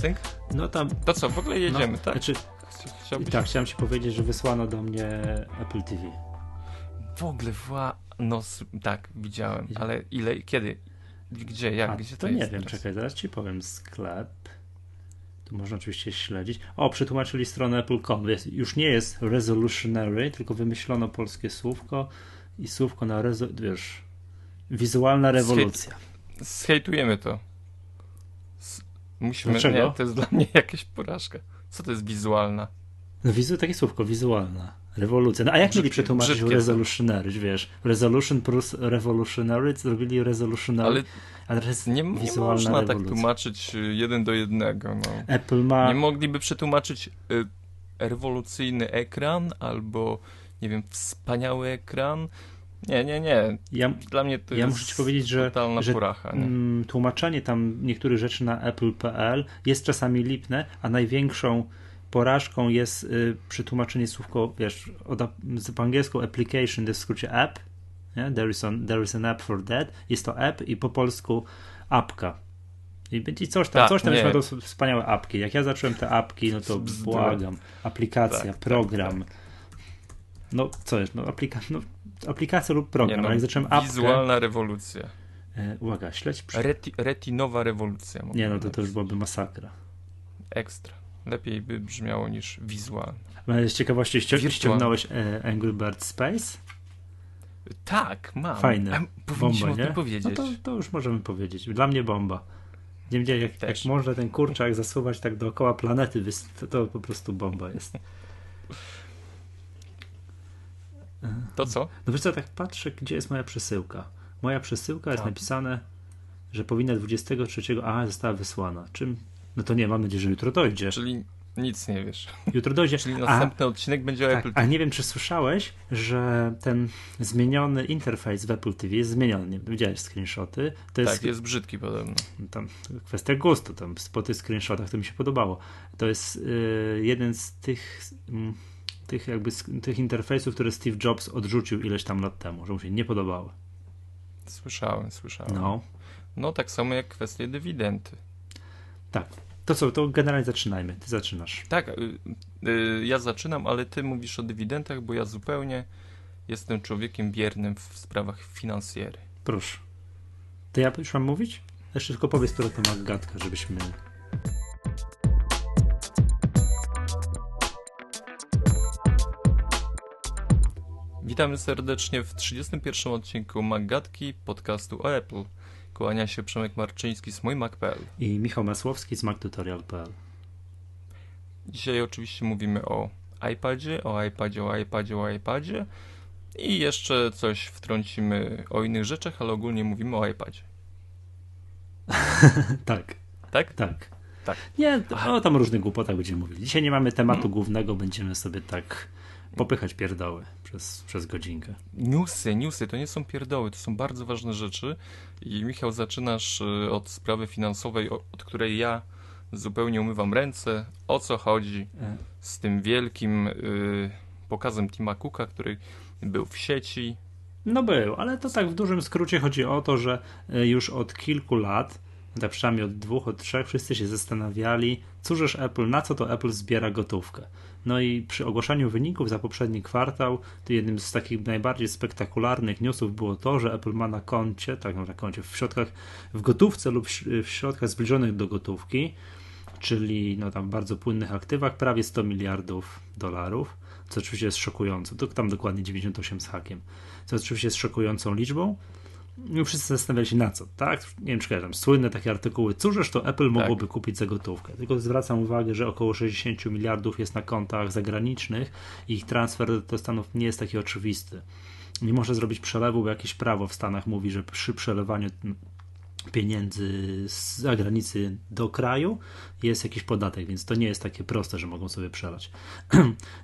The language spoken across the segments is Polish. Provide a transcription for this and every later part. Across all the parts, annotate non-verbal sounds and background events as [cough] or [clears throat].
Sync? No tam. To co, w ogóle jedziemy, no, tak? Znaczy, Chciałbyś... Tak, chciałem ci powiedzieć, że wysłano do mnie Apple TV. W ogóle wła... No tak, widziałem, ale ile, kiedy? Gdzie, jak, A, gdzie to, to jest nie wiem, teraz? czekaj, zaraz ci powiem. Sklep. Tu można oczywiście śledzić. O, przetłumaczyli stronę Apple.com. Już nie jest resolutionary, tylko wymyślono polskie słówko i słówko na rezo... wiesz, wizualna rewolucja. Zhejtujemy to. Musimy, Dlaczego? nie, to jest dla mnie jakaś porażka. Co to jest wizualna? No wizu, takie słówko, wizualna. Rewolucja. No a jak mieli przetłumaczyć resolutionary, wiesz? Resolution plus revolutionary zrobili resolutionary. Ale, ale nie, nie można tak rewolucja. tak tłumaczyć y, jeden do jednego. No. Apple ma... Nie mogliby przetłumaczyć y, rewolucyjny ekran albo, nie wiem, wspaniały ekran. Nie, nie, nie. Ja, Dla mnie to ja jest muszę ci powiedzieć, że, że poracha, mm, tłumaczenie tam niektórych rzeczy na apple.pl jest czasami lipne, a największą porażką jest y, przetłumaczenie słówko, wiesz, od, z, po angielsku application, to jest w skrócie app, nie? There, is an, there is an app for that, jest to app i po polsku apka. I będzie coś tam, Ta, coś tam jest to wspaniałe apki. Jak ja zacząłem te apki, no to błagam. Aplikacja, tak, tak program. Tak, tak. No co jest, no, aplika no aplikacja lub program, nie, no, jak zacząłem apkę... Wizualna rewolucja. E, uwaga, śledź... Przy... Reti, retinowa rewolucja. Nie, no to, to już byłaby masakra. Ekstra lepiej by brzmiało niż wizualne. Z ciekawości ści ściągnąłeś e, Angry Bird Space? Tak, mam. Fajne. A, bomba, nie? powiedzieć. No to, to, już możemy powiedzieć. Dla mnie bomba. Nie wiem, jak, jak może ten kurczak zasuwać tak dookoła planety, to po prostu bomba jest. [laughs] To co? No wiesz co, tak patrzę, gdzie jest moja przesyłka. Moja przesyłka jest tak. napisane, że powinna 23, a została wysłana. Czym no to nie, mam nadzieję, że jutro dojdzie. Czyli nic nie wiesz. Jutro dojdzie. Czyli następny a, odcinek będzie o tak, Apple TV. A nie wiem, czy słyszałeś, że ten zmieniony interfejs w Apple TV jest zmieniony. Nie, widziałeś screenshoty. To jest, tak, jest brzydki podobno. Tam kwestia gustu, tam po tych screenshotach to mi się podobało. To jest y, jeden z tych, y, tych jakby tych interfejsów, które Steve Jobs odrzucił ileś tam lat temu, że mu się nie podobały. Słyszałem, słyszałem. No. No tak samo jak kwestie dywidendy. Tak. To co, to generalnie zaczynajmy. Ty zaczynasz. Tak, y, y, ja zaczynam, ale ty mówisz o dywidendach, bo ja zupełnie jestem człowiekiem biernym w sprawach finansjery. Proszę. To ja już mam mówić? Jeszcze tylko powiedz, która to ma gadka, żebyśmy... Witamy serdecznie w 31 odcinku Magatki podcastu o Apple. Kłania się Przemek Marczyński z MójMac.pl i Michał Masłowski z MacTutorial.pl Dzisiaj oczywiście mówimy o iPadzie, o iPadzie, o iPadzie, o iPadzie i jeszcze coś wtrącimy o innych rzeczach, ale ogólnie mówimy o iPadzie. [laughs] tak. Tak? Tak. Tak. Nie, o tam różnych głupotach będziemy mówili. Dzisiaj nie mamy tematu hmm. głównego, będziemy sobie tak popychać pierdoły przez, przez godzinkę. Newsy, newsy to nie są pierdoły, to są bardzo ważne rzeczy. I Michał, zaczynasz y, od sprawy finansowej, od której ja zupełnie umywam ręce. O co chodzi e. z tym wielkim y, pokazem Tima Cooka, który był w sieci? No był, ale to tak w dużym skrócie chodzi o to, że y, już od kilku lat, tak przynajmniej od dwóch, od trzech, wszyscy się zastanawiali, cóżeż Apple, na co to Apple zbiera gotówkę. No i przy ogłaszaniu wyników za poprzedni kwartał, to jednym z takich najbardziej spektakularnych newsów było to, że Apple ma na koncie, tak na koncie, w środkach, w gotówce lub w środkach zbliżonych do gotówki, czyli no tam bardzo płynnych aktywach, prawie 100 miliardów dolarów, co oczywiście jest szokujące. To tam dokładnie 98 z hakiem, co oczywiście jest szokującą liczbą. I wszyscy zastanawiali się na co, tak? Nie wiem, czy tam słynne takie artykuły, cóżeż to Apple mogłoby tak. kupić za gotówkę. Tylko zwracam uwagę, że około 60 miliardów jest na kontach zagranicznych i ich transfer do Stanów nie jest taki oczywisty. Nie może zrobić przelewu, bo jakieś prawo w Stanach mówi, że przy przelewaniu pieniędzy z zagranicy do kraju jest jakiś podatek, więc to nie jest takie proste, że mogą sobie przelać. [clears throat]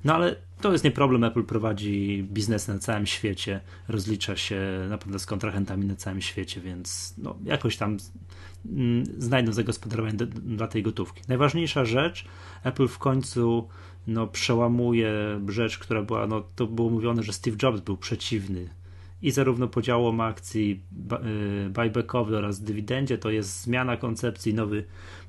No ale to jest nie problem. Apple prowadzi biznes na całym świecie, rozlicza się naprawdę z kontrahentami na całym świecie, więc no, jakoś tam mm, znajdą zagospodarowanie dla tej gotówki. Najważniejsza rzecz, Apple w końcu no, przełamuje rzecz, która była, no, to było mówione, że Steve Jobs był przeciwny i zarówno podziałom akcji y, buybackowy oraz dywidendzie, to jest zmiana koncepcji, nowy,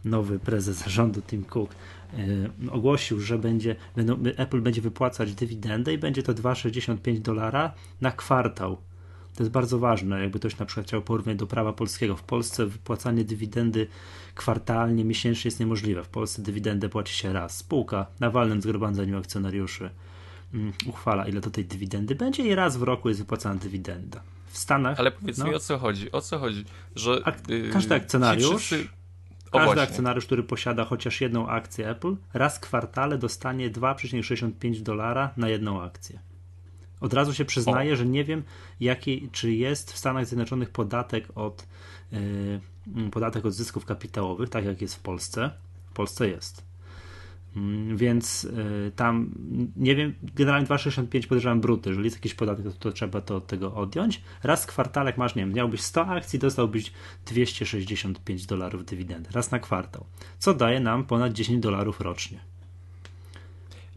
nowy prezes zarządu Tim Cook y, ogłosił, że będzie, będą, Apple będzie wypłacać dywidendę i będzie to 2,65 dolara na kwartał. To jest bardzo ważne, jakby ktoś na przykład chciał porównać do prawa polskiego. W Polsce wypłacanie dywidendy kwartalnie, miesięcznie jest niemożliwe. W Polsce dywidendę płaci się raz. Spółka na walnym zgromadzeniu akcjonariuszy uchwala, ile do tej dywidendy będzie i raz w roku jest wypłacana dywidenda. W Stanach. Ale powiedz no, mi o co chodzi? O co chodzi? Że yy, każdy akcjonariusz. Wszyscy... każdy właśnie. akcjonariusz, który posiada chociaż jedną akcję Apple, raz w kwartale dostanie 2,65 dolara na jedną akcję. Od razu się przyznaję, o. że nie wiem, jaki, czy jest w Stanach Zjednoczonych podatek od, yy, podatek od zysków kapitałowych, tak jak jest w Polsce. W Polsce jest. Mm, więc y, tam nie wiem, generalnie 2,65 podejrzewam bruty, jeżeli jest jakiś podatek, to, to, trzeba to od tego odjąć. Raz w kwartale masz, nie wiem, miałbyś 100 akcji, dostałbyś 265 dolarów dywidendy. Raz na kwartał. Co daje nam ponad 10 dolarów rocznie.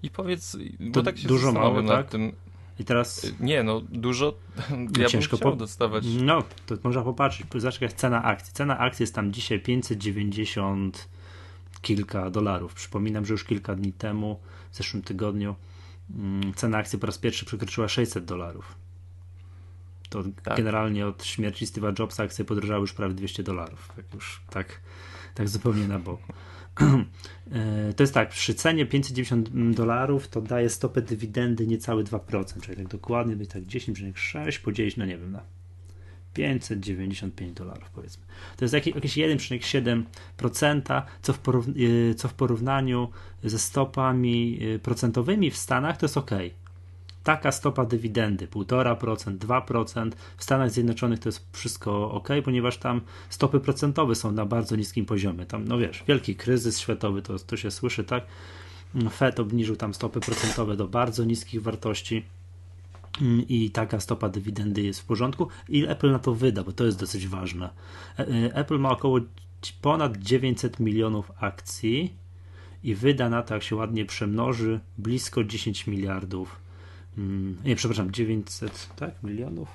I powiedz, bo to tak się dużo mało, tak? Tym... I teraz. Y, nie, no dużo. Ja ciężko po... dostawać. No, to można popatrzeć. Jest cena akcji. Cena akcji jest tam dzisiaj 590 kilka dolarów. Przypominam, że już kilka dni temu, w zeszłym tygodniu, mm, cena akcji po raz pierwszy przekroczyła 600 dolarów. To tak. generalnie od śmierci Steve'a Jobsa akcje podrożały już prawie 200 dolarów. Tak już tak, tak zupełnie na boku. [clears throat] E, to jest tak, przy cenie 590 dolarów to daje stopę dywidendy niecałe 2%, czyli tak dokładnie, być tak 10,6 podzielić, no nie wiem, na 595 dolarów powiedzmy. To jest jakieś 1,7%, co w, y, co w porównaniu ze stopami y, procentowymi w Stanach to jest ok. Taka stopa dywidendy 1,5%, 2%. W Stanach Zjednoczonych to jest wszystko ok, ponieważ tam stopy procentowe są na bardzo niskim poziomie. Tam, no wiesz, wielki kryzys światowy, to, to się słyszy, tak? Fed obniżył tam stopy procentowe do bardzo niskich wartości i taka stopa dywidendy jest w porządku i Apple na to wyda, bo to jest dosyć ważne. E, e, Apple ma około ponad 900 milionów akcji i wyda na to, jak się ładnie przemnoży, blisko 10 miliardów. Mm, nie, przepraszam, 900, tak? Milionów?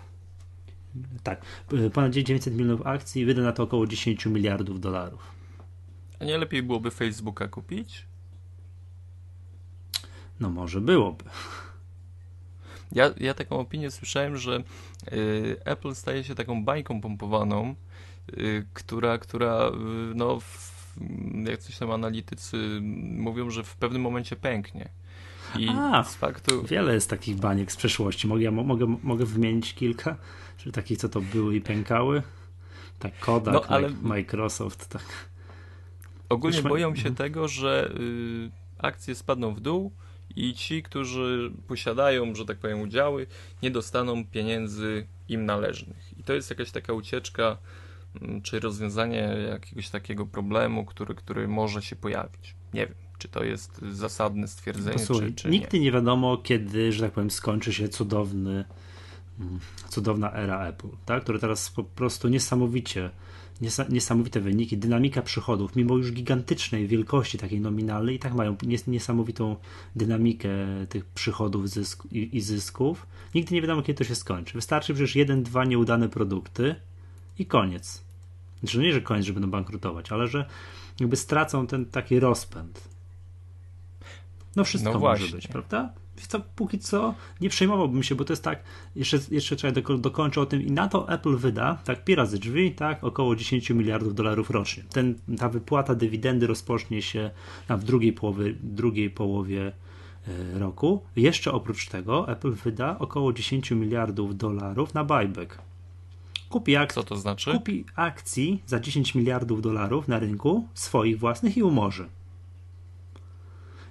Tak, e, ponad 900 milionów akcji i wyda na to około 10 miliardów dolarów. A nie lepiej byłoby Facebooka kupić? No może byłoby. Ja, ja taką opinię słyszałem, że y, Apple staje się taką bańką pompowaną, y, która, która y, no, jak coś tam analitycy mówią, że w pewnym momencie pęknie. I A, z faktu. Wiele jest takich baniek z przeszłości. Mogę, mogę, mogę wymienić kilka, czy takich, co to były i pękały. Tak, Kodak, no, ale... Microsoft, tak. Ogólnie boją się mhm. tego, że y, akcje spadną w dół, i ci, którzy posiadają, że tak powiem, udziały, nie dostaną pieniędzy im należnych. I to jest jakaś taka ucieczka, mm, czy rozwiązanie jakiegoś takiego problemu, który, który może się pojawić. Nie wiem, czy to jest zasadne stwierdzenie, Posłuchaj, czy, czy nigdy nie. nie wiadomo, kiedy, że tak powiem, skończy się cudowny, mm, cudowna era Apple, tak? które teraz po prostu niesamowicie niesamowite wyniki, dynamika przychodów, mimo już gigantycznej wielkości takiej nominalnej, i tak mają niesamowitą dynamikę tych przychodów i, zysków. Nigdy nie wiadomo, kiedy to się skończy. Wystarczy przecież jeden, dwa nieudane produkty i koniec. Znaczy, nie, że koniec, że będą bankrutować, ale że jakby stracą ten taki rozpęd. No wszystko no może być, prawda? Co, póki co nie przejmowałbym się, bo to jest tak, jeszcze, jeszcze trzeba doko, dokończyć o tym i na to Apple wyda, tak, pi razy drzwi, tak, około 10 miliardów dolarów rocznie. Ten, ta wypłata dywidendy rozpocznie się w drugiej połowie, drugiej połowie e, roku. Jeszcze oprócz tego Apple wyda około 10 miliardów dolarów na buyback. Kupi akcji, Co to znaczy? Kupi akcji za 10 miliardów dolarów na rynku swoich własnych i umorzy.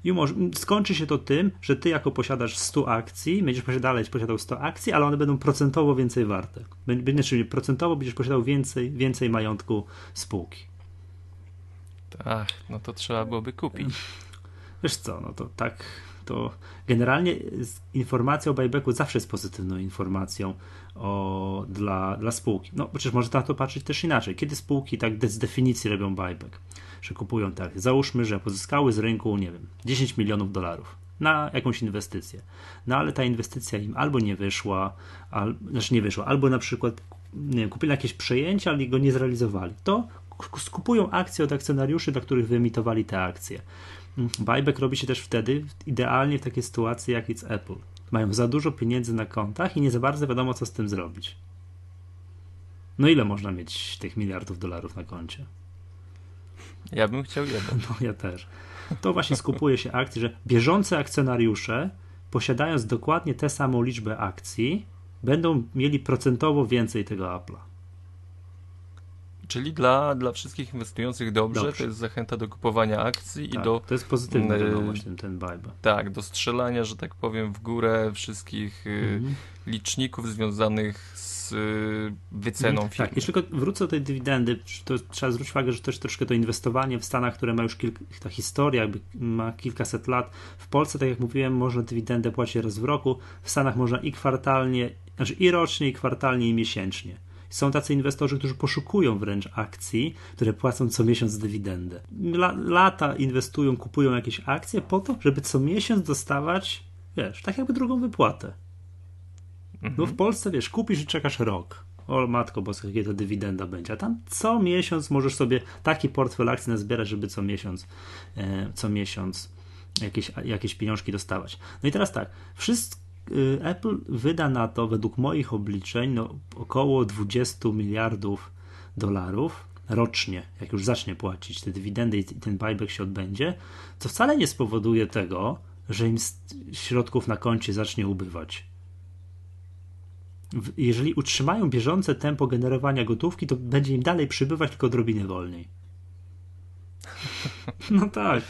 I może, skończy się to tym, że ty jako posiadasz 100 akcji, będziesz dalej posiadał 100 akcji, ale one będą procentowo więcej warte. Będziesz, czyli procentowo będziesz posiadał więcej, więcej majątku spółki. Tak, no to trzeba byłoby kupić. [laughs] Wiesz co, no to tak, to generalnie informacja o buybacku zawsze jest pozytywną informacją o, dla, dla spółki. No przecież można na to patrzeć też inaczej. Kiedy spółki tak z definicji robią buyback? Że kupują tak. Załóżmy, że pozyskały z rynku, nie wiem, 10 milionów dolarów. na jakąś inwestycję. No ale ta inwestycja im albo nie wyszła, al, znaczy nie wyszła, albo na przykład wiem, kupili jakieś przejęcie, ale go nie zrealizowali. To skupują akcje od akcjonariuszy, dla których wyemitowali te akcje. Buyback robi się też wtedy, idealnie w takiej sytuacji jak jest Apple. Mają za dużo pieniędzy na kontach i nie za bardzo wiadomo, co z tym zrobić. No ile można mieć tych miliardów dolarów na koncie? Ja bym chciał jeden. [laughs] No ja też. To właśnie skupuje się akcji, że bieżące akcjonariusze, posiadając dokładnie tę samą liczbę akcji, będą mieli procentowo więcej tego Apple'a. Czyli dla, dla wszystkich inwestujących dobrze, dobrze, to jest zachęta do kupowania akcji tak, i do. To jest pozytywna wiadomość, ten, ten vibe. Tak, do strzelania, że tak powiem, w górę wszystkich mm-hmm. liczników związanych z y, wyceną mm, firmy. Tak, jeszcze wrócę do tej dywidendy, to trzeba zwrócić uwagę, że też troszkę to inwestowanie w Stanach, które ma już kilka, ta historia jakby ma kilkaset lat. W Polsce, tak jak mówiłem, można dywidendę płacić raz w roku, w Stanach można i kwartalnie, znaczy i rocznie, i kwartalnie, i miesięcznie. Są tacy inwestorzy, którzy poszukują wręcz akcji, które płacą co miesiąc dywidendę. lata inwestują, kupują jakieś akcje po to, żeby co miesiąc dostawać, wiesz, tak jakby drugą wypłatę. No w Polsce, wiesz, kupisz i czekasz rok. O matko boska, jakie to dywidenda będzie. A tam co miesiąc możesz sobie taki portfel akcji nazbierać, żeby co miesiąc, e, co miesiąc jakieś, jakieś pieniążki dostawać. No i teraz tak, wszystko Y, Apple wyda na to, według moich obliczeń, no, około 20 miliardów dolarów rocznie, jak już zacznie płacić te dywidendy i ten buyback się odbędzie, co wcale nie spowoduje tego, że im środków na koncie zacznie ubywać. Jeżeli utrzymają bieżące tempo generowania gotówki, to będzie im dalej przybywać, tylko odrobinę wolniej. [laughs] No tak.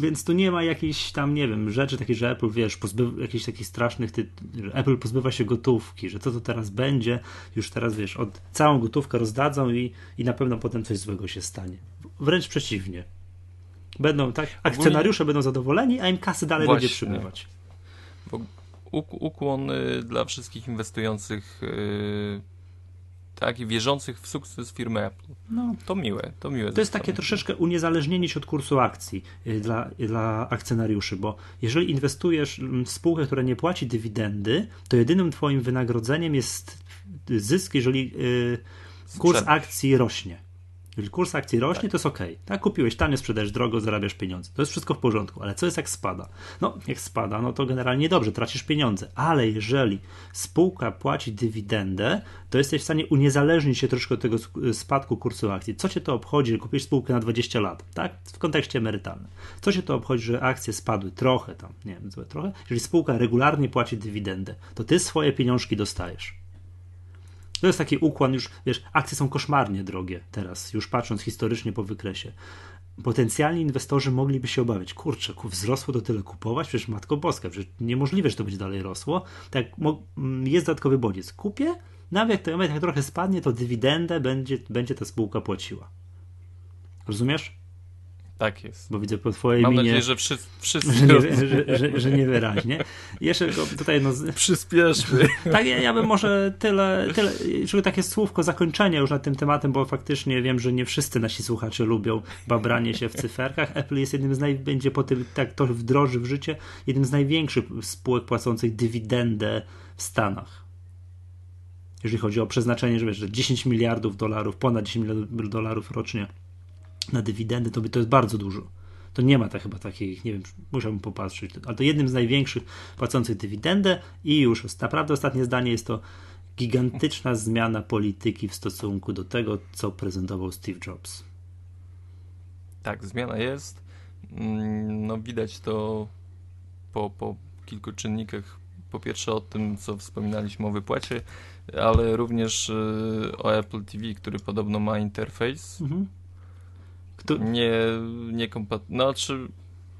Więc tu nie ma jakichś tam, nie wiem, rzeczy takich, że Apple, wiesz, pozbywa, jakichś takich strasznych, ty, że Apple pozbywa się gotówki, że co to teraz będzie, już teraz, wiesz, od całą gotówkę rozdadzą i, i na pewno potem coś złego się stanie. Wręcz przeciwnie. Będą, tak, akcjonariusze będą zadowoleni, a im kasy dalej Właśnie. będzie przybywać. Ukłon y, dla wszystkich inwestujących y, tak, i wierzących w sukces firmy Apple. No, to miłe, to miłe. To jest takie troszeczkę uniezależnienie się od kursu akcji y, dla, dla akcjonariuszy, bo jeżeli inwestujesz w spółkę, która nie płaci dywidendy, to jedynym twoim wynagrodzeniem jest zysk, jeżeli kurs akcji rośnie. Jeżeli kurs akcji rośnie, tak. to jest ok. Tak, kupiłeś tanio, sprzedajesz drogo, zarabiasz pieniądze. To jest wszystko w porządku, ale co jest jak spada? No, jak spada, no to generalnie dobrze, tracisz pieniądze, ale jeżeli spółka płaci dywidendę, to jesteś w stanie uniezależnić się troszkę od tego spadku kursu akcji. Co cię to obchodzi, że kupisz spółkę na 20 lat, tak? W kontekście emerytalnym. Co cię to obchodzi, że akcje spadły trochę tam, nie wiem, trochę? Jeżeli spółka regularnie płaci dywidendę, to ty swoje pieniążki dostajesz. To jest taki ukłon już, wiesz, akcje są koszmarnie drogie teraz, już patrząc historycznie po wykresie. Potencjalni inwestorzy mogliby się obawiać, kurczę, wzrosło to tyle kupować, przecież Matko Boska, przecież niemożliwe, że to będzie dalej rosło. Tak, mm, jest dodatkowy bodziec. Kupię, nawet jak trochę spadnie, to dywidendę będzie, będzie ta spółka płaciła. Rozumiesz? Tak jest. Bo widzę po twojej Mam minie... nadzieję, że wszyscy... wszyscy że, nie, że, że, że niewyraźnie. Jeszcze tutaj... No, Przyspieszmy. [laughs] Tak, ja, ja bym może tyle, tyle... Żeby takie słówko zakończenia już nad tym tematem, bo faktycznie wiem, że nie wszyscy nasi słuchacze lubią babranie się w cyferkach. Apple jest jednym z naj... będzie po tym, tak to wdroży w życie, jednym z największych spółek płacących dywidendę w Stanach jeżeli chodzi o przeznaczenie, że, wiesz, że 10 miliardów dolarów, ponad 10 miliardów dolarów rocznie na dywidendy, to, by, to jest bardzo dużo. To nie ma tak chyba takich, nie wiem, musiałbym popatrzeć, ale to jednym z największych płacących dywidendę i już naprawdę ostatnie zdanie jest to gigantyczna zmiana polityki w stosunku do tego, co prezentował Steve Jobs. Tak, zmiana jest. Mm, no widać to po, po kilku czynnikach. Po pierwsze o tym, co wspominaliśmy o wypłacie, ale również y, o Apple TV, który podobno ma interfejs. Mhm kto... Nie, nie kompat... Znaczy,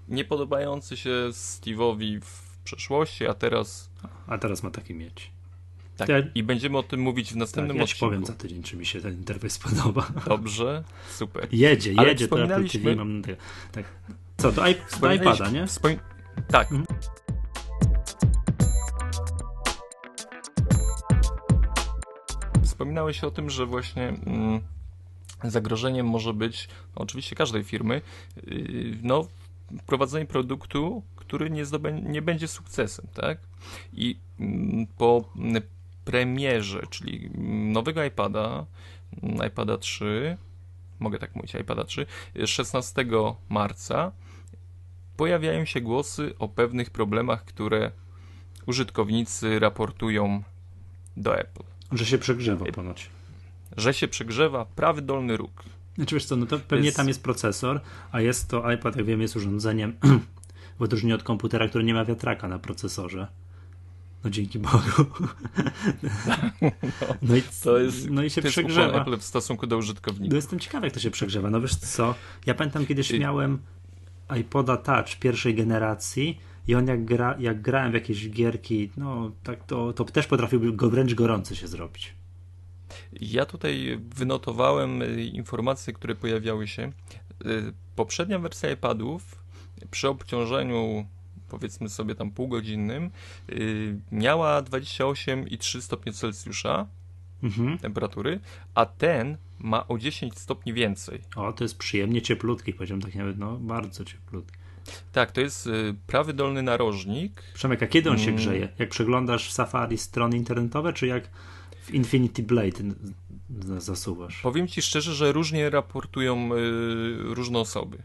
nie podobający się Steve'owi w przeszłości, a teraz... A teraz ma taki mieć. Tak, ja... i będziemy o tym mówić w następnym tak, ja odcinku. Ja powiem za tydzień, czy mi się ten interfejs podoba. [laughs] Dobrze, super. Jedzie, Ale jedzie to Apple TV. Mam... Tak. Co, do, do iPada, nie? Tak. Mhm. Wspominałeś o tym, że właśnie... Mm, zagrożeniem może być oczywiście każdej firmy, yy, no, prowadzenie produktu, który nie, zdobę- nie będzie sukcesem, tak? I mm, po mm, premierze, czyli nowego iPada, mm, iPada 3, mogę tak mówić, iPada 3, 16 marca pojawiają się głosy o pewnych problemach, które użytkownicy raportują do Apple. Że się przegrzewa ponoć. Że się przegrzewa prawy dolny róg. Znaczy wiesz co, no to pewnie jest... tam jest procesor, a jest to iPad, jak wiem, jest urządzeniem [clears throat] w odróżnieniu od komputera, który nie ma wiatraka na procesorze. No dzięki Bogu. [laughs] No, i, to jest, no i się to przegrzewa. Apple w stosunku do użytkownika. No jestem ciekawy, jak to się przegrzewa. No wiesz co, ja pamiętam kiedyś I... miałem iPoda Touch pierwszej generacji i on jak, gra, jak grałem w jakieś gierki, no tak to, to też potrafiłby go wręcz gorący się zrobić. Ja tutaj wynotowałem y, informacje, które pojawiały się. Y, poprzednia wersja iPadów przy obciążeniu powiedzmy sobie tam półgodzinnym y, miała 28,3 stopnie Celsjusza mhm. temperatury, a ten ma o 10 stopni więcej. O, to jest przyjemnie cieplutki, powiedziałem tak nawet, no bardzo cieplutki. Tak, to jest prawy dolny narożnik. Przemek, a kiedy on się mm. grzeje? Jak przeglądasz w Safari strony internetowe, czy jak Infinity Blade zasuwasz? Powiem ci szczerze, że różnie raportują y, różne osoby.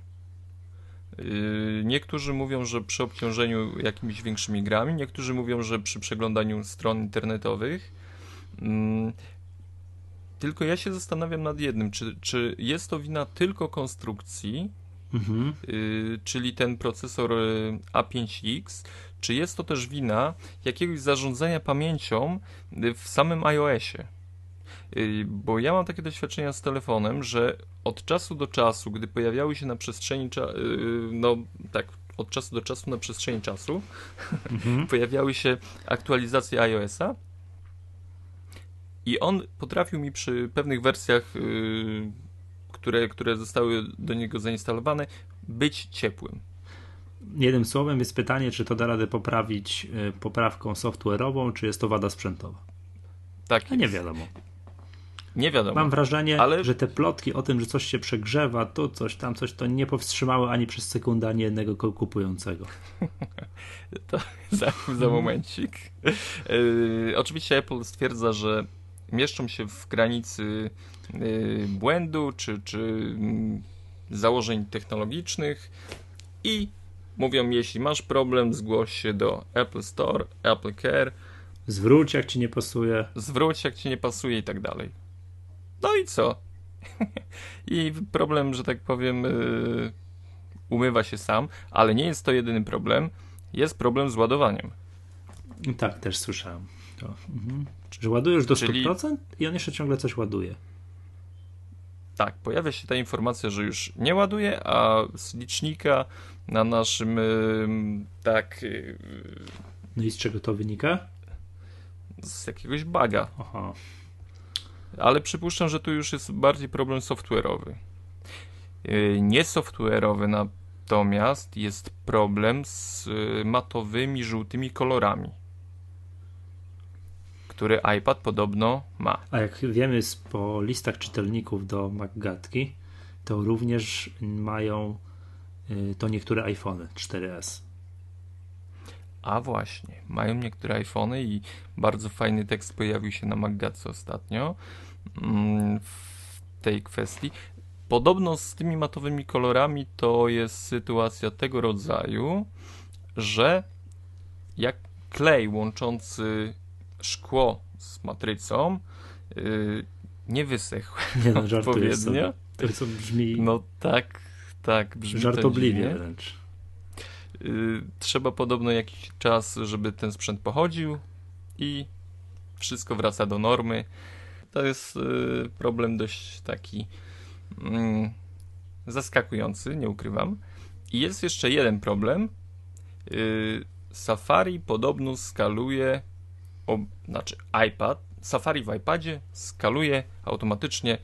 Y, niektórzy mówią, że przy obciążeniu jakimiś większymi grami, niektórzy mówią, że przy przeglądaniu stron internetowych. Mm, tylko ja się zastanawiam nad jednym, czy, czy jest to wina tylko konstrukcji, mhm. y, czyli ten procesor y, A5X, czy jest to też wina jakiegoś zarządzania pamięcią y, w samym iOSie? Y, bo ja mam takie doświadczenia z telefonem, że od czasu do czasu, gdy pojawiały się na przestrzeni, y, no tak, od czasu do czasu na przestrzeni czasu mhm. [laughs] pojawiały się aktualizacje iOSa i on potrafił mi przy pewnych wersjach, które, które zostały do niego zainstalowane, być ciepłym jednym słowem jest pytanie, czy to da radę poprawić e, poprawką software'ową, czy jest to wada sprzętowa. Tak. A nie wiadomo. Nie wiadomo. Mam wrażenie, ale... że te plotki o tym, że coś się przegrzewa, tu coś, tam coś, to nie powstrzymały ani przez sekundę ani jednego kupującego. [laughs] to za, za momencik. Yy, oczywiście Apple stwierdza, że mieszczą się w granicy błędu czy, czy yy, założeń technologicznych i Mówią, jeśli masz problem, zgłoś się do Apple Store, Apple Care. Zwróć, jak ci nie pasuje. Zwróć, jak ci nie pasuje i tak dalej. No i co? [laughs] I problem, że tak powiem, yy, umywa się sam, ale nie jest to jedyny problem. Jest problem z ładowaniem. Tak, też słyszałem. To, mhm. Że ładujesz do Czyli... 100% i on jeszcze ciągle coś ładuje. Tak, pojawia się ta informacja, że już nie ładuje, a z licznika na naszym tak. Y, no i z czego to wynika? Z jakiegoś baga. Aha. Ale przypuszczam, że tu już jest bardziej problem software'owy. Y, nie software'owy natomiast jest problem z y, matowymi, żółtymi kolorami który iPad podobno ma. A jak wiemy po listach czytelników do MacGatki, to również mają y, to niektóre iPhony 4S. A właśnie, mają niektóre iPhony i bardzo fajny tekst pojawił się na MacGatce ostatnio mm, w tej kwestii. Podobno z tymi matowymi kolorami to jest sytuacja tego rodzaju, że jak klej łączący szkło z matrycą yy, nie wysechł nie no, odpowiednio. To co brzmi... No tak, tak, brzmi Żartobliwie wręcz. Yy, trzeba podobno jakiś czas, żeby ten sprzęt pochodził i wszystko wraca do normy. To jest yy, problem dość taki mm, zaskakujący, nie ukrywam. I jest jeszcze jeden problem. Safari podobno skaluje znaczy iPad, Safari w iPadzie skaluje automatycznie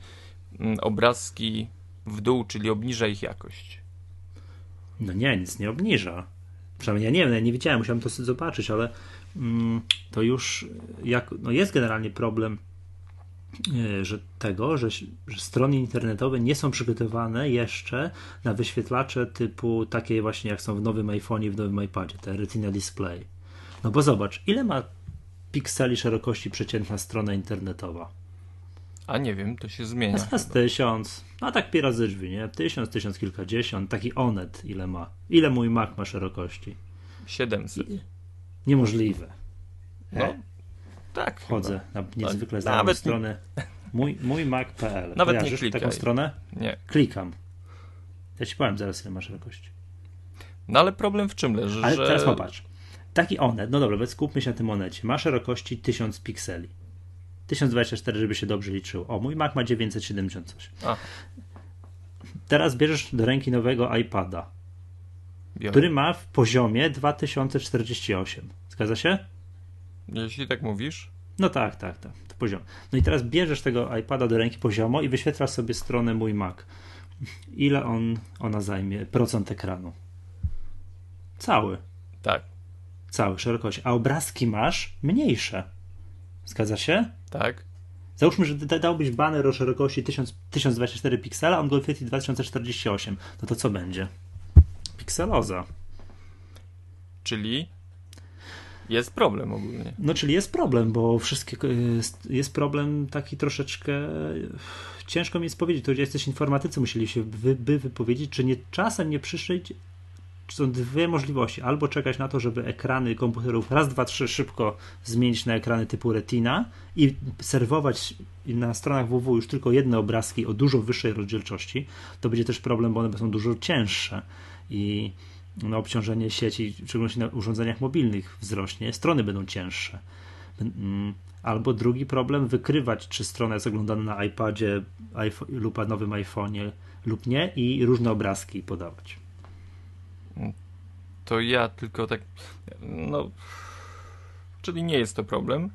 mm, obrazki w dół, czyli obniża ich jakość. No nie, nic nie obniża. Przynajmniej ja nie wiem, ja nie wiedziałem, musiałem to zobaczyć, ale mm, to już jak, no jest generalnie problem e, że tego, że, że strony internetowe nie są przygotowane jeszcze na wyświetlacze typu takie właśnie jak są w nowym iPhone'ie, w nowym iPadzie, te Retina Display. No bo zobacz, ile ma pikseli szerokości przeciętna strona internetowa? A nie wiem, to się zmienia. Jest tysiąc, no tak pi razy drzwi, nie? Tysiąc, tysiąc kilkadziesiąt, taki Onet ile ma? Ile mój Mac ma szerokości? 700. Niemożliwe. No, tak. Wchodzę na niezwykle No, znaną nawet nie- stronę mój, mój Mac.pl. [laughs] Nawet nie Kojarzysz klikaj. taką stronę? Nie. Klikam. Ja ci powiem zaraz, ile ma szerokości. No ale problem w czym leży, Ale że... teraz popatrz. Taki Onet, no dobra, skupmy się na tym Onecie. Ma szerokości 1000 pikseli. 1024, żeby się dobrze liczyło. O, mój Mac ma 978. Aha, Teraz bierzesz do ręki nowego iPada, biorę. który ma w poziomie 2048. Zgadza się? Jeśli tak mówisz, No tak, tak, tak. To poziom. No i teraz bierzesz tego iPada do ręki poziomo i wyświetlasz sobie stronę mój Mac. Ile on, ona zajmie? Procent ekranu. Cały. tak, Cały, szerokość. A obrazki masz mniejsze. Zgadza się? tak, Załóżmy, że da- dałbyś baner o szerokości 1000, 1024 piksela, a on go wyświetli 2048. No to co będzie? Pikseloza. czyli jest problem ogólnie. No, czyli jest problem, bo wszystkie jest, jest problem taki troszeczkę ciężko mi jest powiedzieć. To jesteś informatycy, musieli się wy, by wypowiedzieć, czy nie czasem nie przyszedł. Są dwie możliwości. Albo czekać na to, żeby ekrany komputerów raz, dwa, trzy szybko zmienić na ekrany typu Retina i serwować na stronach www już tylko jedne obrazki o dużo wyższej rozdzielczości. To będzie też problem, bo one są dużo cięższe i no, obciążenie sieci, w szczególności na urządzeniach mobilnych wzrośnie, strony będą cięższe. Mm, Albo drugi problem, wykrywać, czy strona jest oglądana na iPadzie iPhone, lub na nowym iPhone'ie lub nie i różne obrazki podawać. To ja tylko tak, no, czyli nie jest to problem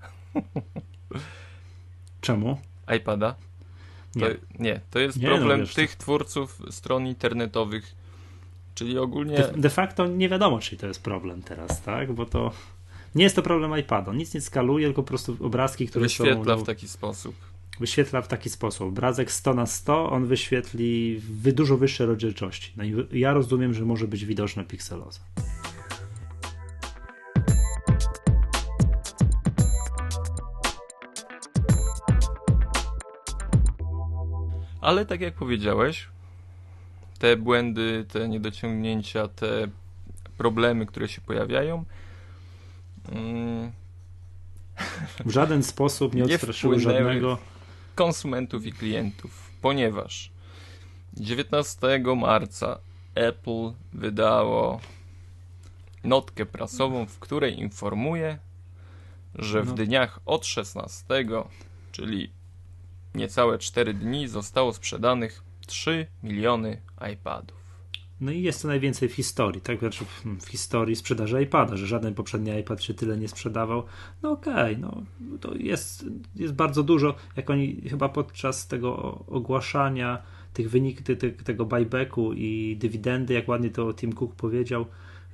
Czemu? iPada. To, Nie. nie. to jest Nie, no problem wiesz, tych twórców stron internetowych, czyli ogólnie De, de facto nie wiadomo, czy to jest problem teraz, tak? Bo to nie jest to problem iPada. Nic nie skaluje, tylko po prostu obrazki, które wyświetla są. w taki sposób. Wyświetla w taki sposób. Obrazek 100 na 100 on wyświetli w dużo wyższej rozdzielczości. No i ja rozumiem, że może być widoczna pikseloza. Ale tak jak powiedziałeś, te błędy, te niedociągnięcia, te problemy, które się pojawiają, mm, W żaden sposób nie [laughs] odstraszyły żadnego. Konsumentów i klientów, ponieważ 19 marca Apple wydało notkę prasową, w której informuje, że w No. dniach od 16, czyli niecałe 4 dni, zostało sprzedanych 3 miliony iPadów. No i jest to najwięcej w historii, tak? Znaczy w, historii sprzedaży iPada, że żaden poprzedni iPad się tyle nie sprzedawał. No okej, no to jest, jest bardzo dużo. Jak oni chyba podczas tego ogłaszania tych wyników, te, te, tego buybacku i dywidendy, jak ładnie to Tim Cook powiedział,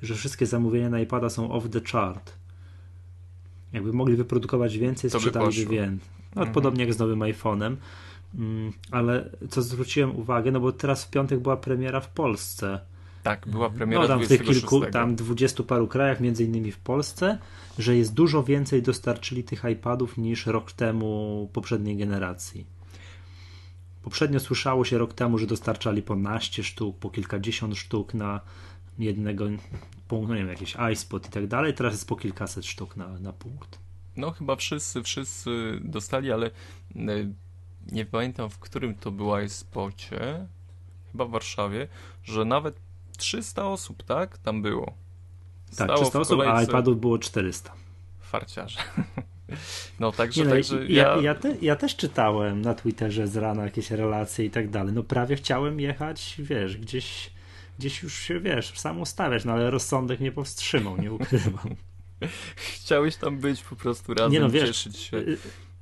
że wszystkie zamówienia na iPada są off the chart. Jakby mogli wyprodukować więcej, sprzedaliby więcej. No, Mhm. Podobnie jak z nowym iPhone'em. Mm, Ale co zwróciłem uwagę, no bo teraz w piątek była premiera w Polsce. Tak, była premiera No tam w tych 26. kilku, tam dwudziestu paru krajach, między innymi w Polsce, że jest dużo więcej dostarczyli tych iPadów niż rok temu poprzedniej generacji. Poprzednio słyszało się rok temu, że dostarczali po naście sztuk, po kilkadziesiąt sztuk na jednego punkt, no nie wiem, jakiś iSpot i tak dalej. Teraz jest po kilkaset sztuk na, na punkt. No chyba wszyscy, wszyscy dostali, ale e, nie pamiętam w którym to była spocie, chyba w Warszawie, że nawet 300 osób, tak? Tam było. Tak, Stało 300 w osób, a iPadów było 400. Farciarze. [laughs] No także, Nie, no, także ja, ja, ja, te, ja też czytałem na Twitterze z rana jakieś relacje i tak dalej. No prawie chciałem jechać, wiesz, gdzieś, gdzieś już się, wiesz, sam ustawiać, no ale rozsądek mnie powstrzymał, nie ukrywam. [laughs] chciałeś tam być po prostu razem, Nie no, wiesz, cieszyć się.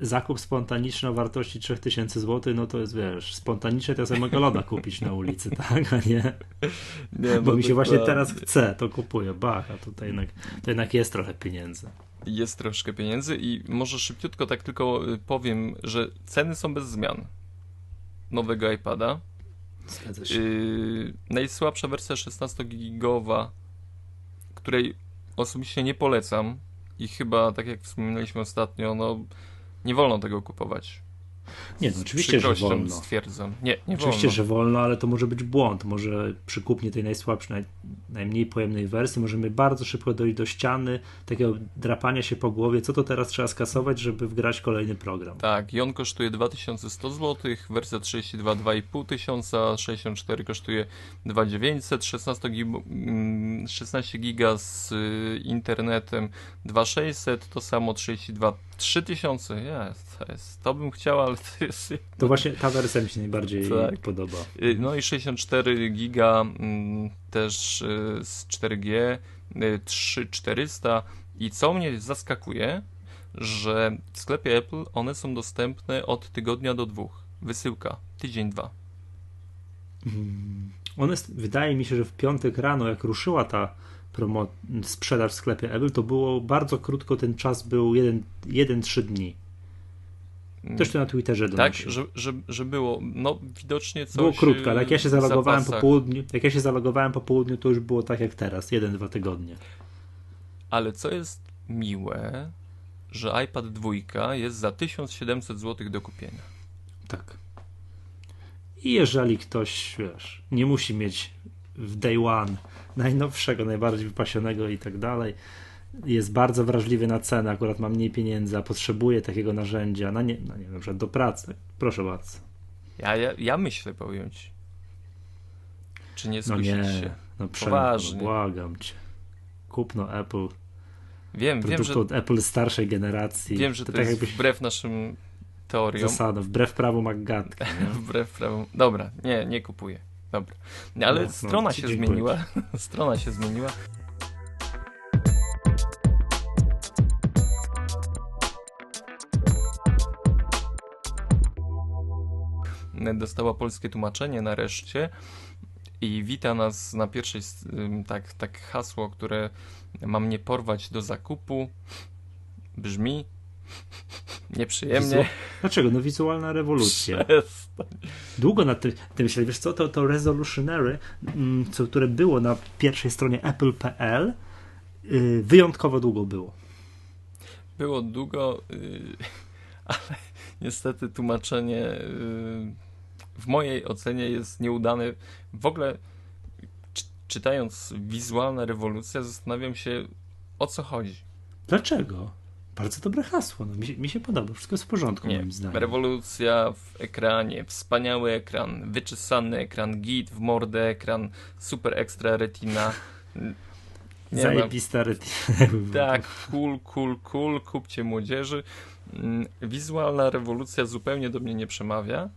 Zakup spontaniczny o wartości 3000 zł, no to jest, wiesz, spontanicznie to ja sobie loda kupić na ulicy, [laughs] tak, a nie? Nie, Bo no mi się właśnie dokładnie. teraz chce, to kupuję, bach, a tutaj jednak, to jednak jest trochę pieniędzy. jest troszkę pieniędzy i może szybciutko tak tylko y, powiem, że ceny są bez zmian nowego iPada. Zgadza się. Yy, najsłabsza wersja 16-gigowa, której osobiście nie polecam i chyba, tak jak wspominaliśmy ostatnio, no nie wolno tego kupować. Nie, no oczywiście, że wolno. stwierdzam. Nie, nie oczywiście, wolno. że wolno, ale to może być błąd. Może przy kupnie tej najsłabszej, naj, najmniej pojemnej wersji możemy bardzo szybko dojść do ściany, takiego drapania się po głowie, co to teraz trzeba skasować, żeby wgrać kolejny program. Tak, i on kosztuje 2100 zł, wersja 32 2500, 64 kosztuje 2900, 16, gig, 16 giga z y, internetem 2600, to samo 32 3000, jest, to jest, to bym chciał, ale to jest... To właśnie ta wersja mi się najbardziej tak. podoba. Y, no i 64 giga mm, też y, z 4G, 3400 i co mnie zaskakuje, że w sklepie Apple one są dostępne od tygodnia do dwóch. Wysyłka, tydzień, dwa. Hmm. One, wydaje mi się, że w piątek rano, jak ruszyła ta promo, sprzedaż w sklepie Apple, to było bardzo krótko, ten czas był 1-3 dni. Też to na Twitterze donosił. Tak, że, że, że było, no widocznie coś... Było krótko, ale jak ja się zalogowałem po południu, jak ja się zalogowałem po południu, to już było tak jak teraz, 1-2 tygodnie. Ale co jest miłe, że iPad 2 jest za 1700 zł do kupienia. Tak. I jeżeli ktoś, wiesz, nie musi mieć w day one najnowszego, najbardziej wypasionego i tak dalej, jest bardzo wrażliwy na cenę, akurat ma mniej pieniędzy, a potrzebuje takiego narzędzia, na nie, no nie na przykład do pracy. Proszę bardzo. Ja, ja, ja myślę pojąć. Czy nie skusić no nie, się? No Poważnie. No błagam cię. Kupno Apple. Wiem, wiem, że... od Apple starszej generacji. Wiem, że to, to tak jest jakbyś... wbrew naszym teoriom. Zasadom, wbrew prawu McGatki. [laughs] wbrew prawu... Dobra, nie, nie kupuję. Dobra. Ale no, strona no, się zmieniła. [laughs] strona się zmieniła. Dostała polskie tłumaczenie nareszcie i wita nas na pierwszej tak, tak hasło, które ma mnie porwać do zakupu. Brzmi Nieprzyjemnie. Wizu... Dlaczego? No wizualna rewolucja. Przestań. Długo na tym, tym myślałem, wiesz co, to, to Resolutionary, mm, co, które było na pierwszej stronie apple.pl, yy, wyjątkowo długo było. Było długo, yy, [laughs] ale niestety tłumaczenie yy, w mojej ocenie jest nieudane. W ogóle czytając wizualna rewolucja zastanawiam się o co chodzi. Dlaczego? Bardzo dobre hasło, no, mi, się, mi się podoba, wszystko jest w porządku Nie, moim zdaniem. Rewolucja w ekranie, wspaniały ekran, wyczesany ekran, git w mordę ekran, super ekstra retina. Nie Zajebista retina. [laughs] Tak, cool, cool, cool, kupcie młodzieży. Mm, wizualna rewolucja zupełnie do mnie nie przemawia.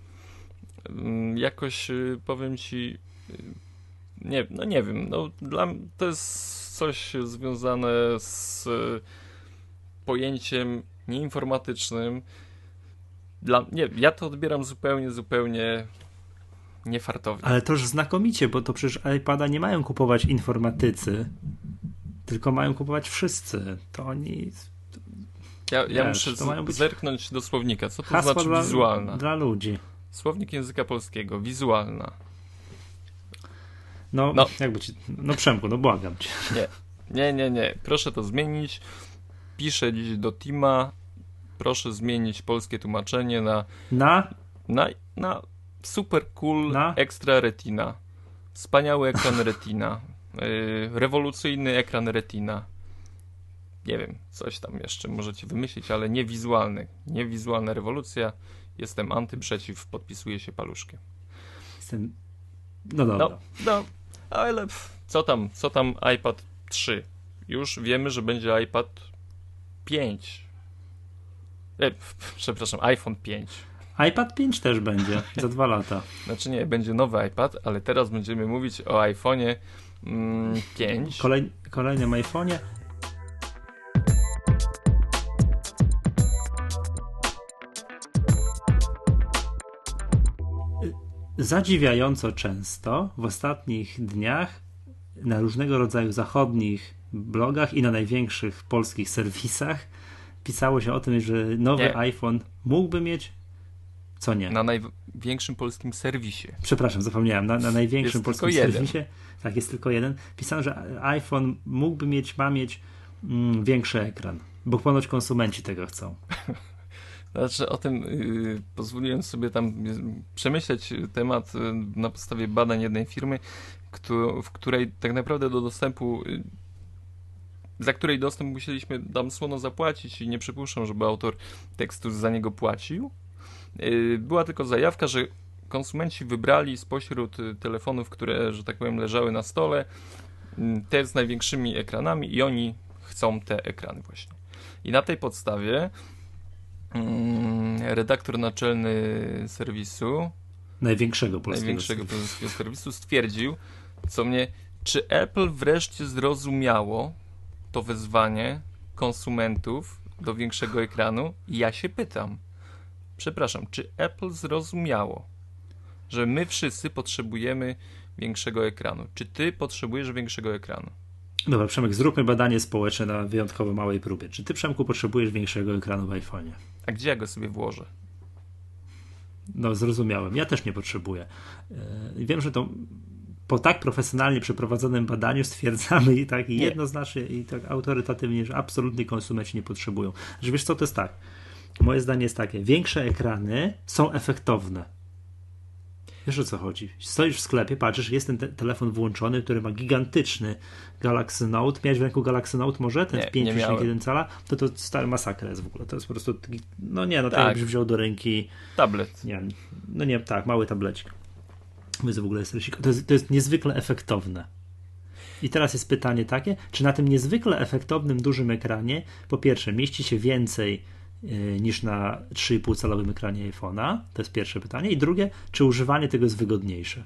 Mm, jakoś y, powiem ci, y, nie, no nie wiem, no dla to jest coś związane z pojęciem nieinformatycznym. Dla, nie, ja to odbieram zupełnie, zupełnie niefartownie. Ale to już znakomicie, bo to przecież iPada nie mają kupować informatycy, tylko mają kupować wszyscy. To oni. Ja, ja wiesz, muszę być... zerknąć do słownika. Co to znaczy dla, wizualna? Dla ludzi. Słownik języka polskiego. Wizualna. No, no. jakby ci. No Przemku, no błagam cię. Nie. Nie, nie, nie. Proszę to zmienić piszę dziś do Tima, proszę zmienić polskie tłumaczenie na na na, na super cool na? extra retina. Wspaniały ekran [laughs] retina. Yy, rewolucyjny ekran retina. Nie wiem, coś tam jeszcze możecie wymyślić, ale nie wizualny. Nie wizualna rewolucja. Jestem anty, przeciw, podpisuję się paluszkiem. Jestem... No dobra. No, no ale co tam, co tam iPad 3? Już wiemy, że będzie iPad 5. E, [laughs] przepraszam, iPhone 5. iPad 5 też będzie [laughs] za dwa lata. Znaczy nie, będzie nowy iPad, ale teraz będziemy mówić o iPhone'ie mm, 5. Kolej, kolejnym iPhone'ie. Zadziwiająco często w ostatnich dniach na różnego rodzaju zachodnich blogach i na największych polskich serwisach pisało się o tym, że nowy Nie. iPhone mógłby mieć. Co nie? Na największym polskim serwisie. Przepraszam, zapomniałem. Na, na największym Jest polskim jeden. serwisie. Tak, jest tylko jeden. Pisano, że iPhone mógłby mieć, ma mieć mm, większy ekran. Bo ponoć konsumenci tego chcą. [laughs] Znaczy o tym yy, pozwoliłem sobie tam yy, przemyśleć temat yy, na podstawie badań jednej firmy, któ- w której tak naprawdę do dostępu, yy, za której dostęp musieliśmy tam słono zapłacić i nie przypuszczam, żeby autor tekstu za niego płacił. Yy, Była tylko zajawka, że konsumenci wybrali spośród y, telefonów, które, że tak powiem, leżały na stole, y, te z największymi ekranami i oni chcą te ekrany właśnie. I na tej podstawie mm, redaktor naczelny serwisu, Największego polskiego największego polskiego serwisu, stwierdził, co mnie, czy Apple wreszcie zrozumiało to wezwanie konsumentów do większego ekranu? I ja się pytam, przepraszam, czy Apple zrozumiało, że my wszyscy potrzebujemy większego ekranu? Czy ty potrzebujesz większego ekranu? Dobra, Przemek, zróbmy badanie społeczne na wyjątkowo małej próbie. Czy ty, Przemku, potrzebujesz większego ekranu w iPhone'ie? A gdzie ja go sobie włożę? No, zrozumiałem. Ja też nie potrzebuję. Yy, Wiem, że to po tak profesjonalnie przeprowadzonym badaniu stwierdzamy i tak i jednoznacznie i tak autorytatywnie, że absolutnie konsumenci nie potrzebują. Że wiesz co, to jest tak. Moje zdanie jest takie. Większe ekrany są efektowne. Wiesz o co chodzi? Stoisz w sklepie, patrzysz, jest ten te telefon włączony, który ma gigantyczny Galaxy Note. Miałeś w ręku Galaxy Note może? Ten Nie, nie z miałem. 5,1 cala? To to stary masakra jest w ogóle. To jest po prostu, no nie, no tak, Tak. jakbyś wziął do ręki Tablet. nie no nie, tak, mały tablecik. Wy w ogóle jest rysik. To jest, to jest niezwykle efektowne. I teraz jest pytanie takie, czy na tym niezwykle efektownym, dużym ekranie, po pierwsze, mieści się więcej yy, niż na 3,5 calowym ekranie iPhone'a? To jest pierwsze pytanie. I drugie, czy używanie tego jest wygodniejsze?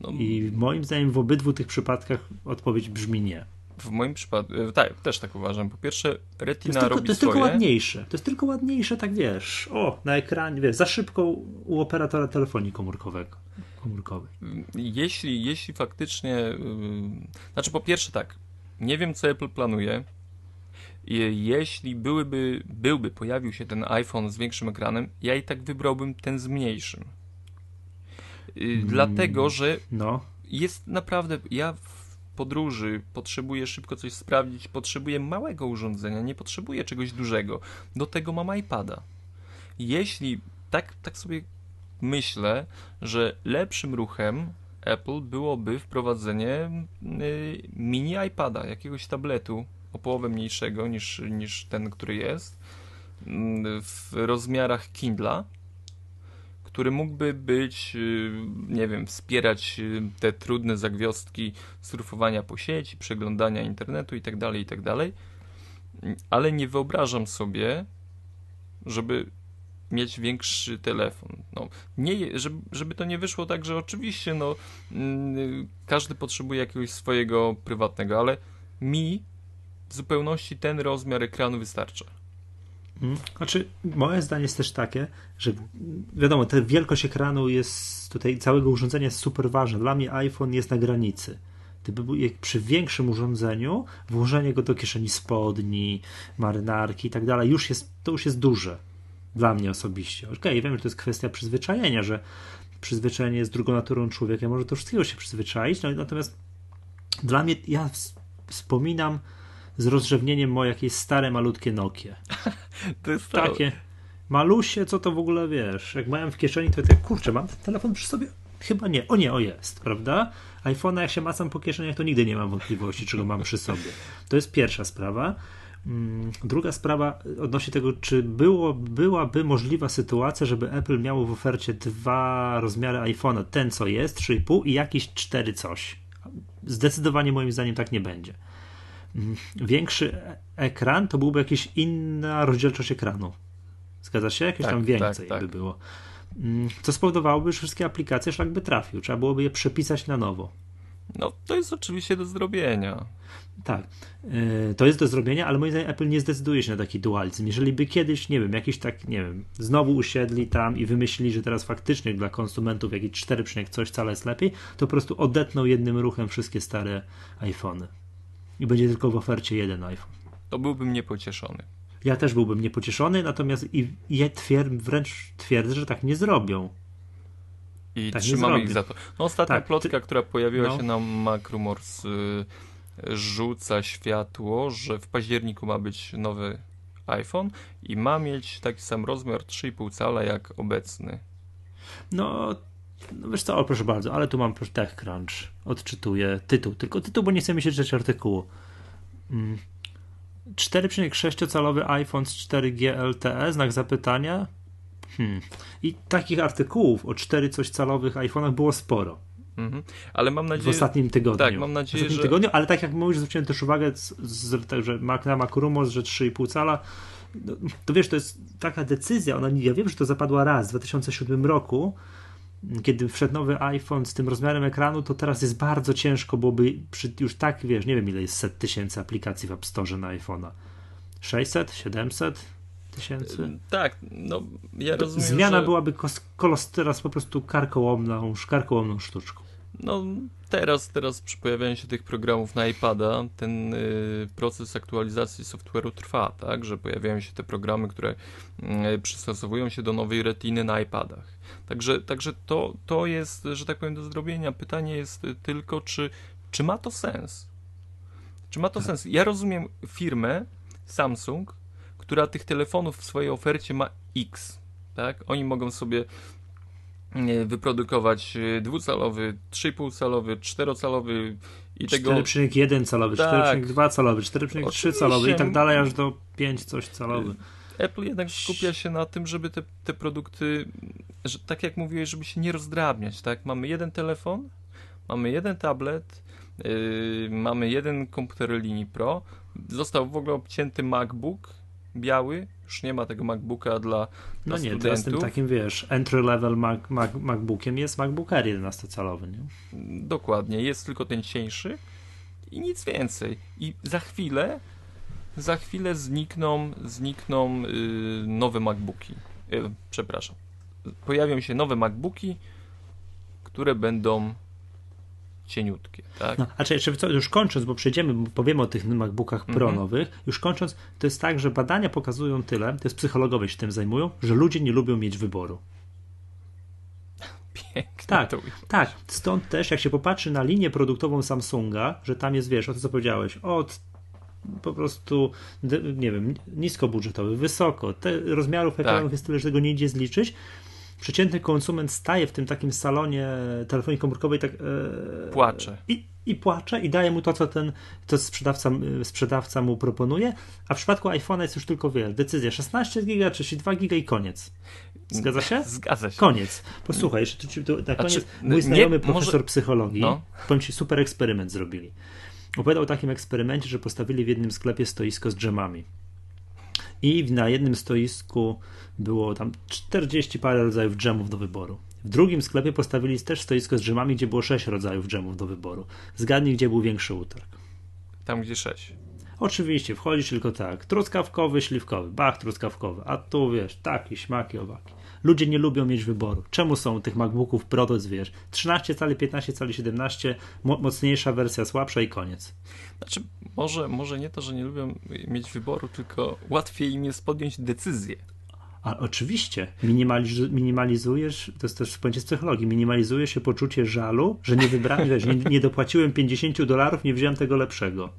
No, I moim zdaniem w obydwu tych przypadkach odpowiedź brzmi nie. W moim przypadku, e, tak, też tak uważam. Po pierwsze, To Retina tylko, robi to jest swoje. tylko ładniejsze. To jest tylko ładniejsze, tak wiesz. O, na ekranie, wiesz, za szybko u operatora telefonii komórkowego. Komórkowej. Jeśli, jeśli faktycznie, yy, znaczy po pierwsze tak, nie wiem co Apple planuje. Jeśli byłyby, byłby, pojawił się ten iPhone z większym ekranem, ja i tak wybrałbym ten z mniejszym. Yy, Dlatego, że No, jest naprawdę, ja w podróży potrzebuję szybko coś sprawdzić, potrzebuję małego urządzenia, nie potrzebuję czegoś dużego. Do tego mam iPada. Jeśli tak, tak sobie myślę, że lepszym ruchem Apple byłoby wprowadzenie y, mini iPada, jakiegoś tabletu o połowę mniejszego niż, niż ten, który jest, mm, w rozmiarach Kindla, który mógłby być, y, nie wiem, wspierać y, te trudne zagwiazdki surfowania po sieci, przeglądania internetu itd., itd. Mm, Ale nie wyobrażam sobie, żeby mieć większy telefon. No, nie, żeby, żeby to nie wyszło tak, że oczywiście no, mm, każdy potrzebuje jakiegoś swojego prywatnego, ale mi w zupełności ten rozmiar ekranu wystarcza. Mhm. Znaczy, moje zdanie jest też takie, że wiadomo, ta wielkość ekranu jest tutaj, całego urządzenia jest super ważna. Dla mnie iPhone jest na granicy. Gdyby był- jak przy większym urządzeniu, włożenie go do kieszeni spodni, marynarki i tak dalej, już jest, to już jest duże. Dla mnie osobiście. Okej, wiem, że to jest kwestia przyzwyczajenia, że przyzwyczajenie jest drugą naturą człowieka, może do wszystkiego się przyzwyczaić, no, natomiast dla mnie, ja ws- wspominam z rozrzewnieniem moje jakieś stare, malutkie Nokie. [laughs] To jest. Takie malusie, co to w ogóle wiesz? Jak miałem w kieszeni, to tak, kurczę, mam ten telefon przy sobie? Chyba nie. O nie, o jest, prawda? iPhone'a jak się macam po kieszeniach, to nigdy nie mam wątpliwości, czy go mam przy sobie. To jest pierwsza sprawa. Mm, Druga sprawa odnośnie tego, czy było, byłaby możliwa sytuacja, żeby Apple miało w ofercie dwa rozmiary iPhone'a, ten co jest, 3,5 i jakiś 4 coś. Zdecydowanie moim zdaniem tak nie będzie. Mm, Większy ekran to byłby jakaś inna rozdzielczość ekranu. Zgadza się? Jakieś Tak, tam więcej tak, tak. by było. Mm, Co spowodowałoby, że wszystkie aplikacje szlak by trafił. Trzeba byłoby je przepisać na nowo. No, to jest oczywiście do zrobienia. Tak, yy, to jest do zrobienia, ale moim zdaniem Apple nie zdecyduje się na taki dualizm. Jeżeli by kiedyś, nie wiem, jakiś tak, nie wiem, znowu usiedli tam i wymyślili, że teraz faktycznie dla konsumentów jakieś 4, coś wcale jest lepiej, to po prostu odetną jednym ruchem wszystkie stare iPhony. i będzie tylko w ofercie jeden iPhone. To byłbym niepocieszony. Ja też byłbym niepocieszony, natomiast i, i twierd, wręcz twierdzę, że tak nie zrobią. I tak trzymamy ich za to. No, ostatnia tak, plotka, ty... która pojawiła no. się na Macrumors, y, rzuca światło, że w październiku ma być nowy iPhone i ma mieć taki sam rozmiar 3,5 cala jak obecny. No, no wiesz co, o, proszę bardzo, ale tu mam TechCrunch, odczytuję tytuł, tylko tytuł, bo nie chcę mi się czytać artykułu. Mm. 4,6-calowy iPhone z 4G LTE, znak zapytania. Hmm. I takich artykułów o 4 coś calowych iPhone'ach było sporo. Mhm. Ale mam nadzieję. W ostatnim tygodniu. Tak, mam nadzieję, w ostatnim że... tygodniu, ale tak jak mówisz, zwróciłem też uwagę, z, z, tak, że Mac na Macrumos, że 3,5 cala. No, to wiesz, to jest taka decyzja. Ona, ja wiem, że to zapadła raz w 2007 roku, kiedy wszedł nowy iPhone z tym rozmiarem ekranu, to teraz jest bardzo ciężko, byłoby przy już tak, wiesz, nie wiem ile jest set tysięcy aplikacji w App Store na iPhone'a. 600, 700 tysięcy? Tak, no ja rozumiem, Zmiana że... byłaby kolos teraz po prostu karkołomną, karkołomną sztuczką. No teraz, teraz przy pojawianiu się tych programów na iPada ten y, proces aktualizacji software'u trwa, tak, że pojawiają się te programy, które y, przystosowują się do nowej retiny na iPadach. Także, także to, to jest, że tak powiem, do zrobienia. Pytanie jest tylko, czy, czy ma to sens? Czy ma to tak. sens? Ja rozumiem firmę Samsung, która tych telefonów w swojej ofercie ma X. Tak? Oni mogą sobie wyprodukować e, dwucalowy, 3,5 calowy, 4-calowy i tego... 4,1 calowy, tak. 4,2 calowy, 4,3 calowy i tak dalej aż do 5 coś calowy. Apple jednak skupia się na tym, żeby te, te produkty, że, tak jak mówiłeś, żeby się nie rozdrabniać, tak? Mamy jeden telefon, mamy jeden tablet, yy, mamy jeden komputer linii Pro, został w ogóle obcięty MacBook biały, już nie ma tego MacBooka dla, dla no nie, studentów. teraz tym takim, wiesz, entry level Mac, Mac, MacBookiem jest MacBook Air 11-calowy, nie? Dokładnie, jest tylko ten cieńszy i nic więcej. I za chwilę za chwilę znikną, znikną yy, nowe MacBooki. Yy, przepraszam. Pojawią się nowe MacBooki, które będą cieniutkie, tak? No, a czy, czy już kończąc, bo przejdziemy, bo powiemy o tych MacBookach Pro mhm. nowych, już kończąc, to jest tak, że badania pokazują tyle, to jest psychologowie się tym zajmują, że ludzie nie lubią mieć wyboru. Piękne tak, tak. Stąd też, jak się popatrzy na linię produktową Samsunga, że tam jest, wiesz, o to co powiedziałeś, od po prostu, nie wiem, niskobudżetowy, wysoko. Te rozmiarów ekranów tak. jest tyle, że tego nie idzie zliczyć. Przeciętny konsument staje w tym takim salonie telefonii komórkowej tak, e, płacze. I, I płacze i daje mu to, co ten to sprzedawca, sprzedawca mu proponuje, a w przypadku iPhone'a jest już tylko wiele. Decyzja 16 giga, 32 giga i koniec. Zgadza się? Zgadza się. Koniec. Posłuchaj, jeszcze tu, na koniec znaczy, mój znajomy nie, profesor może... psychologii, no. powiem ci, super eksperyment zrobili. Opowiadał o takim eksperymencie, że postawili w jednym sklepie stoisko z dżemami. I na jednym stoisku było tam 40 parę rodzajów dżemów do wyboru. W drugim sklepie postawili też stoisko z dżemami, gdzie było 6 rodzajów dżemów do wyboru. Zgadnij, gdzie był większy utarg. Tam, gdzie 6. Oczywiście, wchodzisz tylko tak. Truskawkowy, śliwkowy, bach truskawkowy, a tu wiesz, taki, śmaki, owaki. Ludzie nie lubią mieć wyboru. Czemu są tych MacBooków Pro, to wiesz, 13 cali, 15 cali, 17, mo mocniejsza wersja, słabsza i koniec. Znaczy, może, może nie to, że nie lubią mieć wyboru, tylko łatwiej im jest podjąć decyzję. A oczywiście, minimaliz minimalizujesz, to jest też pojęcie z psychologii, minimalizuje się poczucie żalu, że nie wybrałem, wiesz, nie, nie dopłaciłem 50 dolarów, nie wziąłem tego lepszego.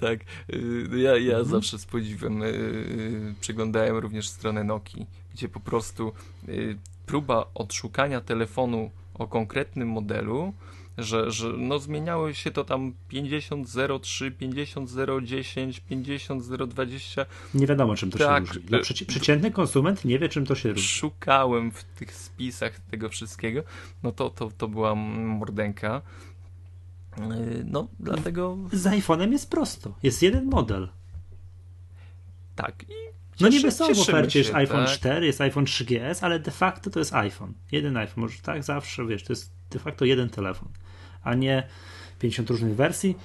Tak, y, ja, ja mhm. zawsze z podziwem yy, przeglądałem również stronę Nokii, gdzie po prostu yy, próba odszukania telefonu o konkretnym modelu że, że no zmieniało się to tam 50.03, 50.010, 50.020. Nie wiadomo czym to tak, się różni. Dla przeci przeciętny konsument nie wie czym to się różni. Szukałem w tych spisach tego wszystkiego, no to, to, to była mordenka. Yy, no, dlatego... Z iPhone'em jest prosto. Jest jeden model. Tak. I no niby są w ofercie, jest iPhone tak? 4, jest iPhone 3GS, ale de facto to jest iPhone. Jeden iPhone. Może tak zawsze, wiesz, to jest de facto jeden telefon a nie 50 różnych wersji,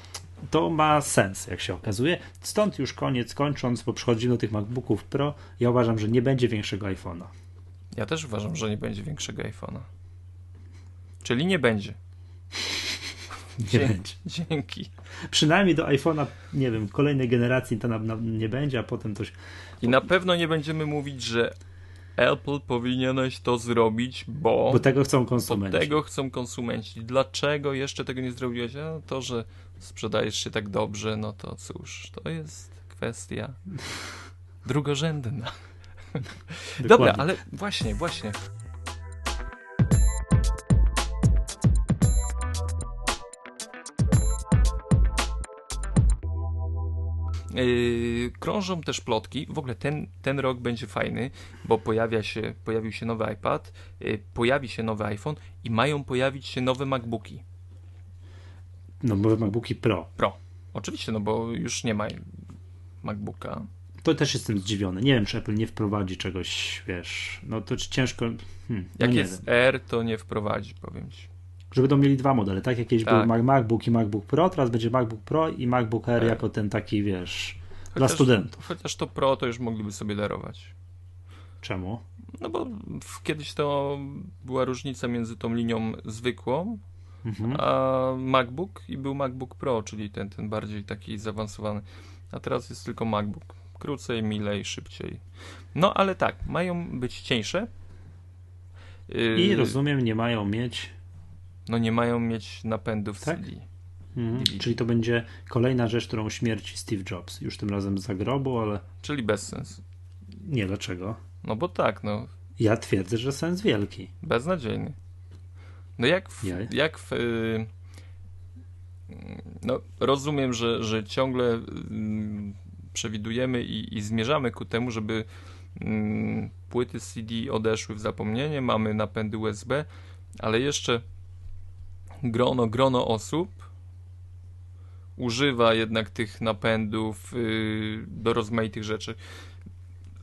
to ma sens, jak się okazuje. Stąd już koniec, kończąc, bo przechodzimy do tych MacBooków Pro, ja uważam, że nie będzie większego iPhone'a. Ja też uważam, że nie będzie większego iPhone'a. Czyli nie będzie. [laughs] Nie Dzie- będzie. Dzięki. Przynajmniej do iPhone'a, nie wiem, kolejnej generacji to na, na, nie będzie, a potem coś. I na pewno nie będziemy mówić, że Apple powinieneś to zrobić, bo, Bo tego chcą konsumenci. tego chcą konsumenci. Dlaczego jeszcze tego nie zrobiłeś? A to, że sprzedajesz się tak dobrze, no to cóż, to jest kwestia [laughs] drugorzędna. Dobra, ale właśnie, właśnie. Krążą też plotki. W ogóle ten, ten rok będzie fajny, bo pojawia się, pojawił się nowy iPad, yy, pojawi się nowy iPhone i mają pojawić się nowe MacBooki No, bo MacBooki Pro. Pro. Oczywiście, no bo już nie ma MacBooka. To też jestem zdziwiony. Nie wiem, czy Apple nie wprowadzi czegoś, wiesz. No to ciężko. Hmm, no Jak nie jest wiem. R, to nie wprowadzi, powiem ci. Że będą mieli dwa modele, tak? Jak kiedyś Tak. był MacBook i MacBook Pro, teraz będzie MacBook Pro i MacBook Air Tak. jako ten taki, wiesz, dla Chociaż- studentów. Chociaż to Pro to już mogliby sobie darować. Czemu? No bo w, kiedyś to była różnica między tą linią zwykłą, Mhm. a MacBook i był MacBook Pro, czyli ten, ten bardziej taki zaawansowany. A teraz jest tylko MacBook. Krócej, milej, szybciej. No ale tak, mają być cieńsze. I Yy, rozumiem, nie mają mieć. No nie mają mieć napędów Tak? CD. Mhm. Czyli to będzie kolejna rzecz, którą śmierci Steve Jobs. Już tym razem za grobu, ale Czyli bez sensu. nie dlaczego. No bo tak, no Ja twierdzę, że sens wielki. beznadziejny. No jak w, Ja- jak w, y, no rozumiem, że, że ciągle mm, przewidujemy i, i zmierzamy ku temu, żeby mm, płyty CD odeszły w zapomnienie, mamy napędy USB, ale jeszcze grono, grono osób używa jednak tych napędów y, do rozmaitych rzeczy.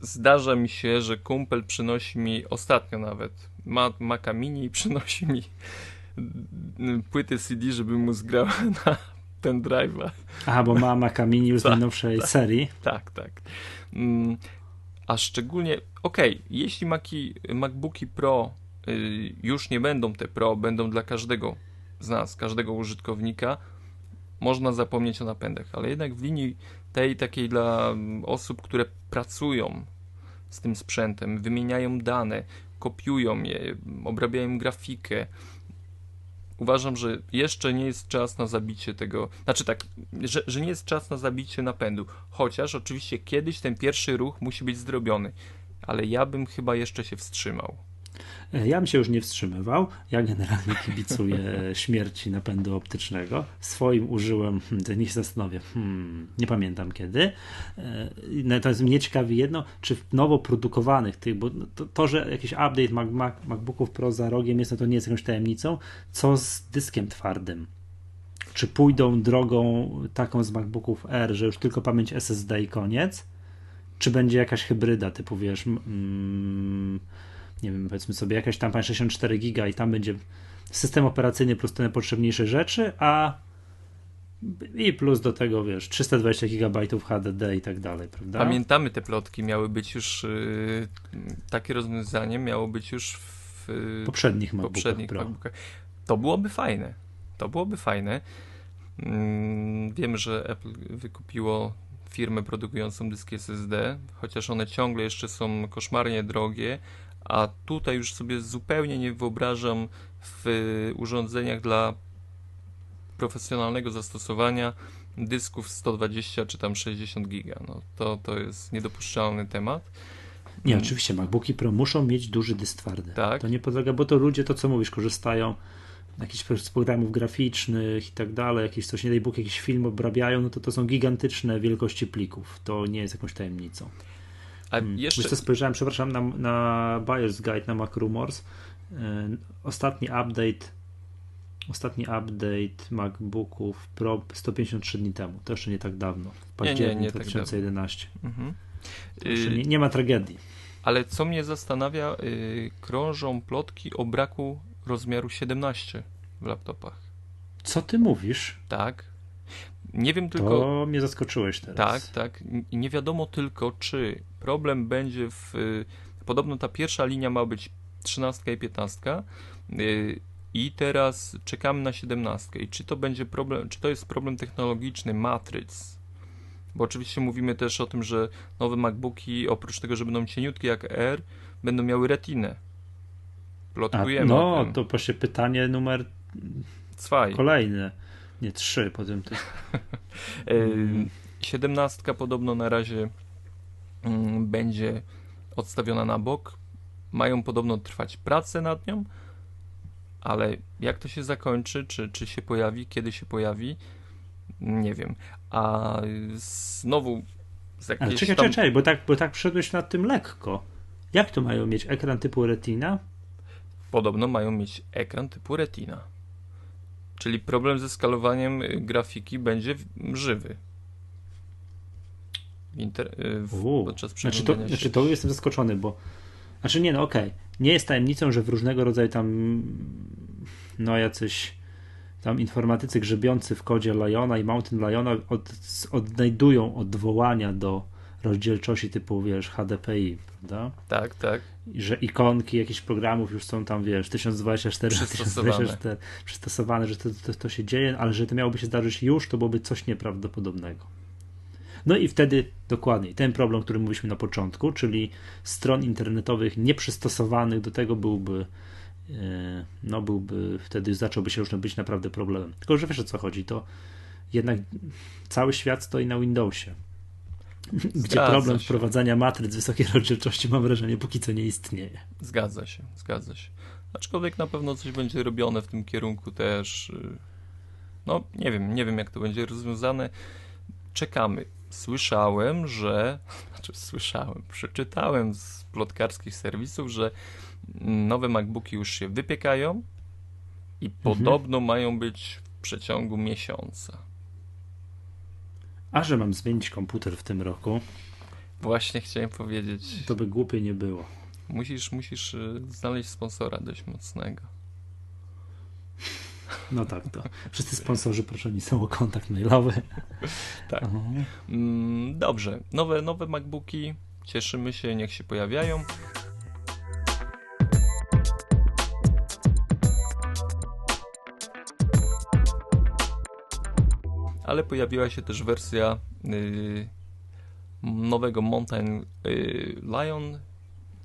Zdarza mi się, że kumpel przynosi mi ostatnio nawet ma, Maca Mini i [laughs] przynosi mi mm, płyty CD, żeby mu zgrał [laughs] na pendrive'a. Aha, bo ma Maca Mini już z [laughs] Tak, najnowszej serii. Tak, tak. Mm, A szczególnie, okej, jeśli Maki, MacBooki Pro y, już nie będą te Pro, będą dla każdego z nas, każdego użytkownika, można zapomnieć o napędach, ale jednak w linii tej takiej dla mm, osób, które pracują z tym sprzętem, wymieniają dane, kopiują je, obrabiają grafikę. Uważam, że jeszcze nie jest czas na zabicie tego. Znaczy tak, że, że nie jest czas na zabicie napędu. Chociaż oczywiście kiedyś ten pierwszy ruch musi być zrobiony. Ale ja bym chyba jeszcze się wstrzymał. E, Ja bym się już nie wstrzymywał. Ja generalnie kibicuję [laughs] śmierci napędu optycznego. Swoim użyłem, hmm, niech się zastanowię, hmm, nie pamiętam kiedy. E, Natomiast mnie ciekawi jedno, czy w nowo produkowanych tych, bo to, to że jakiś update Mac, Mac, MacBooków Pro za rogiem jest, no to nie jest jakąś tajemnicą. Co z dyskiem twardym? Czy pójdą drogą taką z MacBooków R, że już tylko pamięć SSD i koniec? Czy będzie jakaś hybryda typu, wiesz, mm, nie wiem, powiedzmy sobie jakaś tam 64 giga i tam będzie system operacyjny plus te najpotrzebniejsze rzeczy, a i plus do tego, wiesz, 320 gigabajtów HDD i tak dalej, prawda? Pamiętamy te plotki, miały być już. Yy, takie rozwiązanie miało być już w yy, poprzednich MacBookach poprzednich. MacBookach. To byłoby fajne. To byłoby fajne. Mm, Wiem, że Apple wykupiło firmę produkującą dyski SSD, chociaż one ciągle jeszcze są koszmarnie drogie, a tutaj już sobie zupełnie nie wyobrażam w urządzeniach dla profesjonalnego zastosowania dysków 120 czy tam 60 giga. No, to, to jest niedopuszczalny temat. Nie, oczywiście MacBooki Pro muszą mieć duży dysk twardy. Tak. To nie podlega, bo to ludzie, to co mówisz, korzystają jakichś z programów graficznych i tak dalej, jakieś coś, nie daj Bóg, jakiś film obrabiają, no to to są gigantyczne wielkości plików. To nie jest jakąś tajemnicą. A Hmm. jeszcze Wiesz co, spojrzałem, przepraszam, na, na Buyer's Guide na Mac Rumors. Yy, ostatni update ostatni update MacBooków Pro 153 dni temu. To jeszcze nie tak dawno. Październik nie tak 2011. Mhm. Y, nie, nie ma tragedii. Ale co mnie zastanawia, y, krążą plotki o braku rozmiaru 17 w laptopach. Co ty mówisz? Tak. Nie wiem tylko. To mnie zaskoczyłeś teraz. Tak, tak. Nie wiadomo tylko, czy problem będzie w. y, Podobno ta pierwsza linia ma być 13 i 15. y, I teraz czekamy na 17. I czy to będzie problem, czy to jest problem technologiczny matryc? Bo oczywiście mówimy też o tym, że nowe MacBooki, oprócz tego, że będą cieniutkie jak Air, będą miały retinę. Plotkujemy. A, no, to właśnie pytanie numer Cwaj. kolejne. Nie trzy, potem [laughs] to. Siedemnastka podobno na razie mm, będzie odstawiona na bok. Mają podobno trwać prace nad nią, ale jak to się zakończy, czy, czy się pojawi, kiedy się pojawi, nie wiem. A znowu z jakieś ale czekaj, tam... czekaj, bo tak, bo tak przyszedłeś nad tym lekko. Jak to mają mieć? Ekran typu Retina? Podobno mają mieć ekran typu Retina. Czyli problem ze skalowaniem y, grafiki będzie żywy. Inter, y, w, podczas znaczy to, znaczy to jestem zaskoczony, bo znaczy nie, no okej. Okay. Nie jest tajemnicą, że w różnego rodzaju tam no jacyś tam informatycy grzebiący w kodzie Liona i Mountain Liona od, odnajdują odwołania do rozdzielczości typu, wiesz, HDPI, prawda? Tak, tak. I że ikonki jakichś programów już są tam, wiesz, 1024 przystosowane, przystosowane że to, to, to się dzieje, ale że to miałoby się zdarzyć już, to byłoby coś nieprawdopodobnego. No i wtedy dokładnie ten problem, o którym mówiliśmy na początku, czyli stron internetowych nieprzystosowanych do tego byłby e, no byłby, wtedy zacząłby się już być naprawdę problemem. Tylko, że wiesz o co chodzi, to jednak cały świat stoi na Windowsie. Gdzie Zgadza problem się. wprowadzania matryc wysokiej rozdzielczości mam wrażenie póki co nie istnieje. Zgadza się, zgadza się. Aczkolwiek na pewno coś będzie robione w tym kierunku też. Y, no nie wiem, nie wiem jak to będzie rozwiązane. Czekamy. Słyszałem, że, [laughs] znaczy słyszałem, przeczytałem z plotkarskich serwisów, że nowe MacBooki już się wypiekają i mhm. podobno mają być w przeciągu miesiąca. A że mam zmienić komputer w tym roku. Właśnie chciałem powiedzieć. To by głupie nie było. Musisz, musisz y, znaleźć sponsora dość mocnego. No tak, to wszyscy sponsorzy proszeni są o kontakt mailowy. [laughs] tak. Mm, dobrze, nowe, nowe MacBooki, cieszymy się, niech się pojawiają. Ale pojawiła się też wersja y, nowego Mountain y, Lion,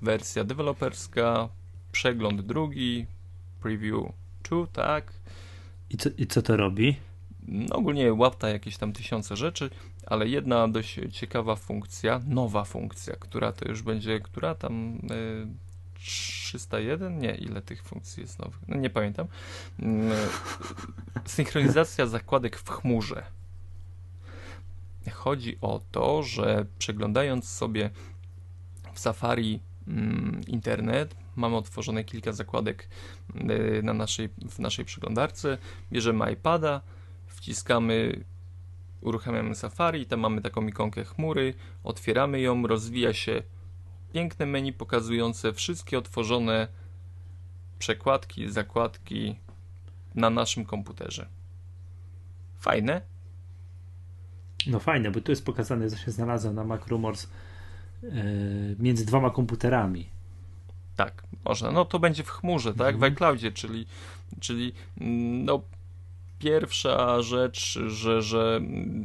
wersja deweloperska, przegląd drugi, preview 2, tak. I co, I co to robi? No, ogólnie łapta jakieś tam tysiące rzeczy, ale jedna dość ciekawa funkcja, nowa funkcja, która to już będzie, która tam y, 301? Nie, ile tych funkcji jest nowych? No nie pamiętam. Mm, synchronizacja zakładek w chmurze. Chodzi o to, że przeglądając sobie w Safari mm, internet, mamy otworzone kilka zakładek y, na naszej, w naszej przeglądarce, bierzemy iPada, wciskamy, uruchamiamy Safari, tam mamy taką ikonkę chmury, otwieramy ją, rozwija się piękne menu pokazujące wszystkie otworzone przekładki, zakładki na naszym komputerze. Fajne? No fajne, bo tu jest pokazane, co się znalazło na Mac Rumors yy, między dwoma komputerami. Tak, można. No to będzie w chmurze, tak? Mhm. W iCloudzie, czyli, czyli mm, no, pierwsza rzecz, że, że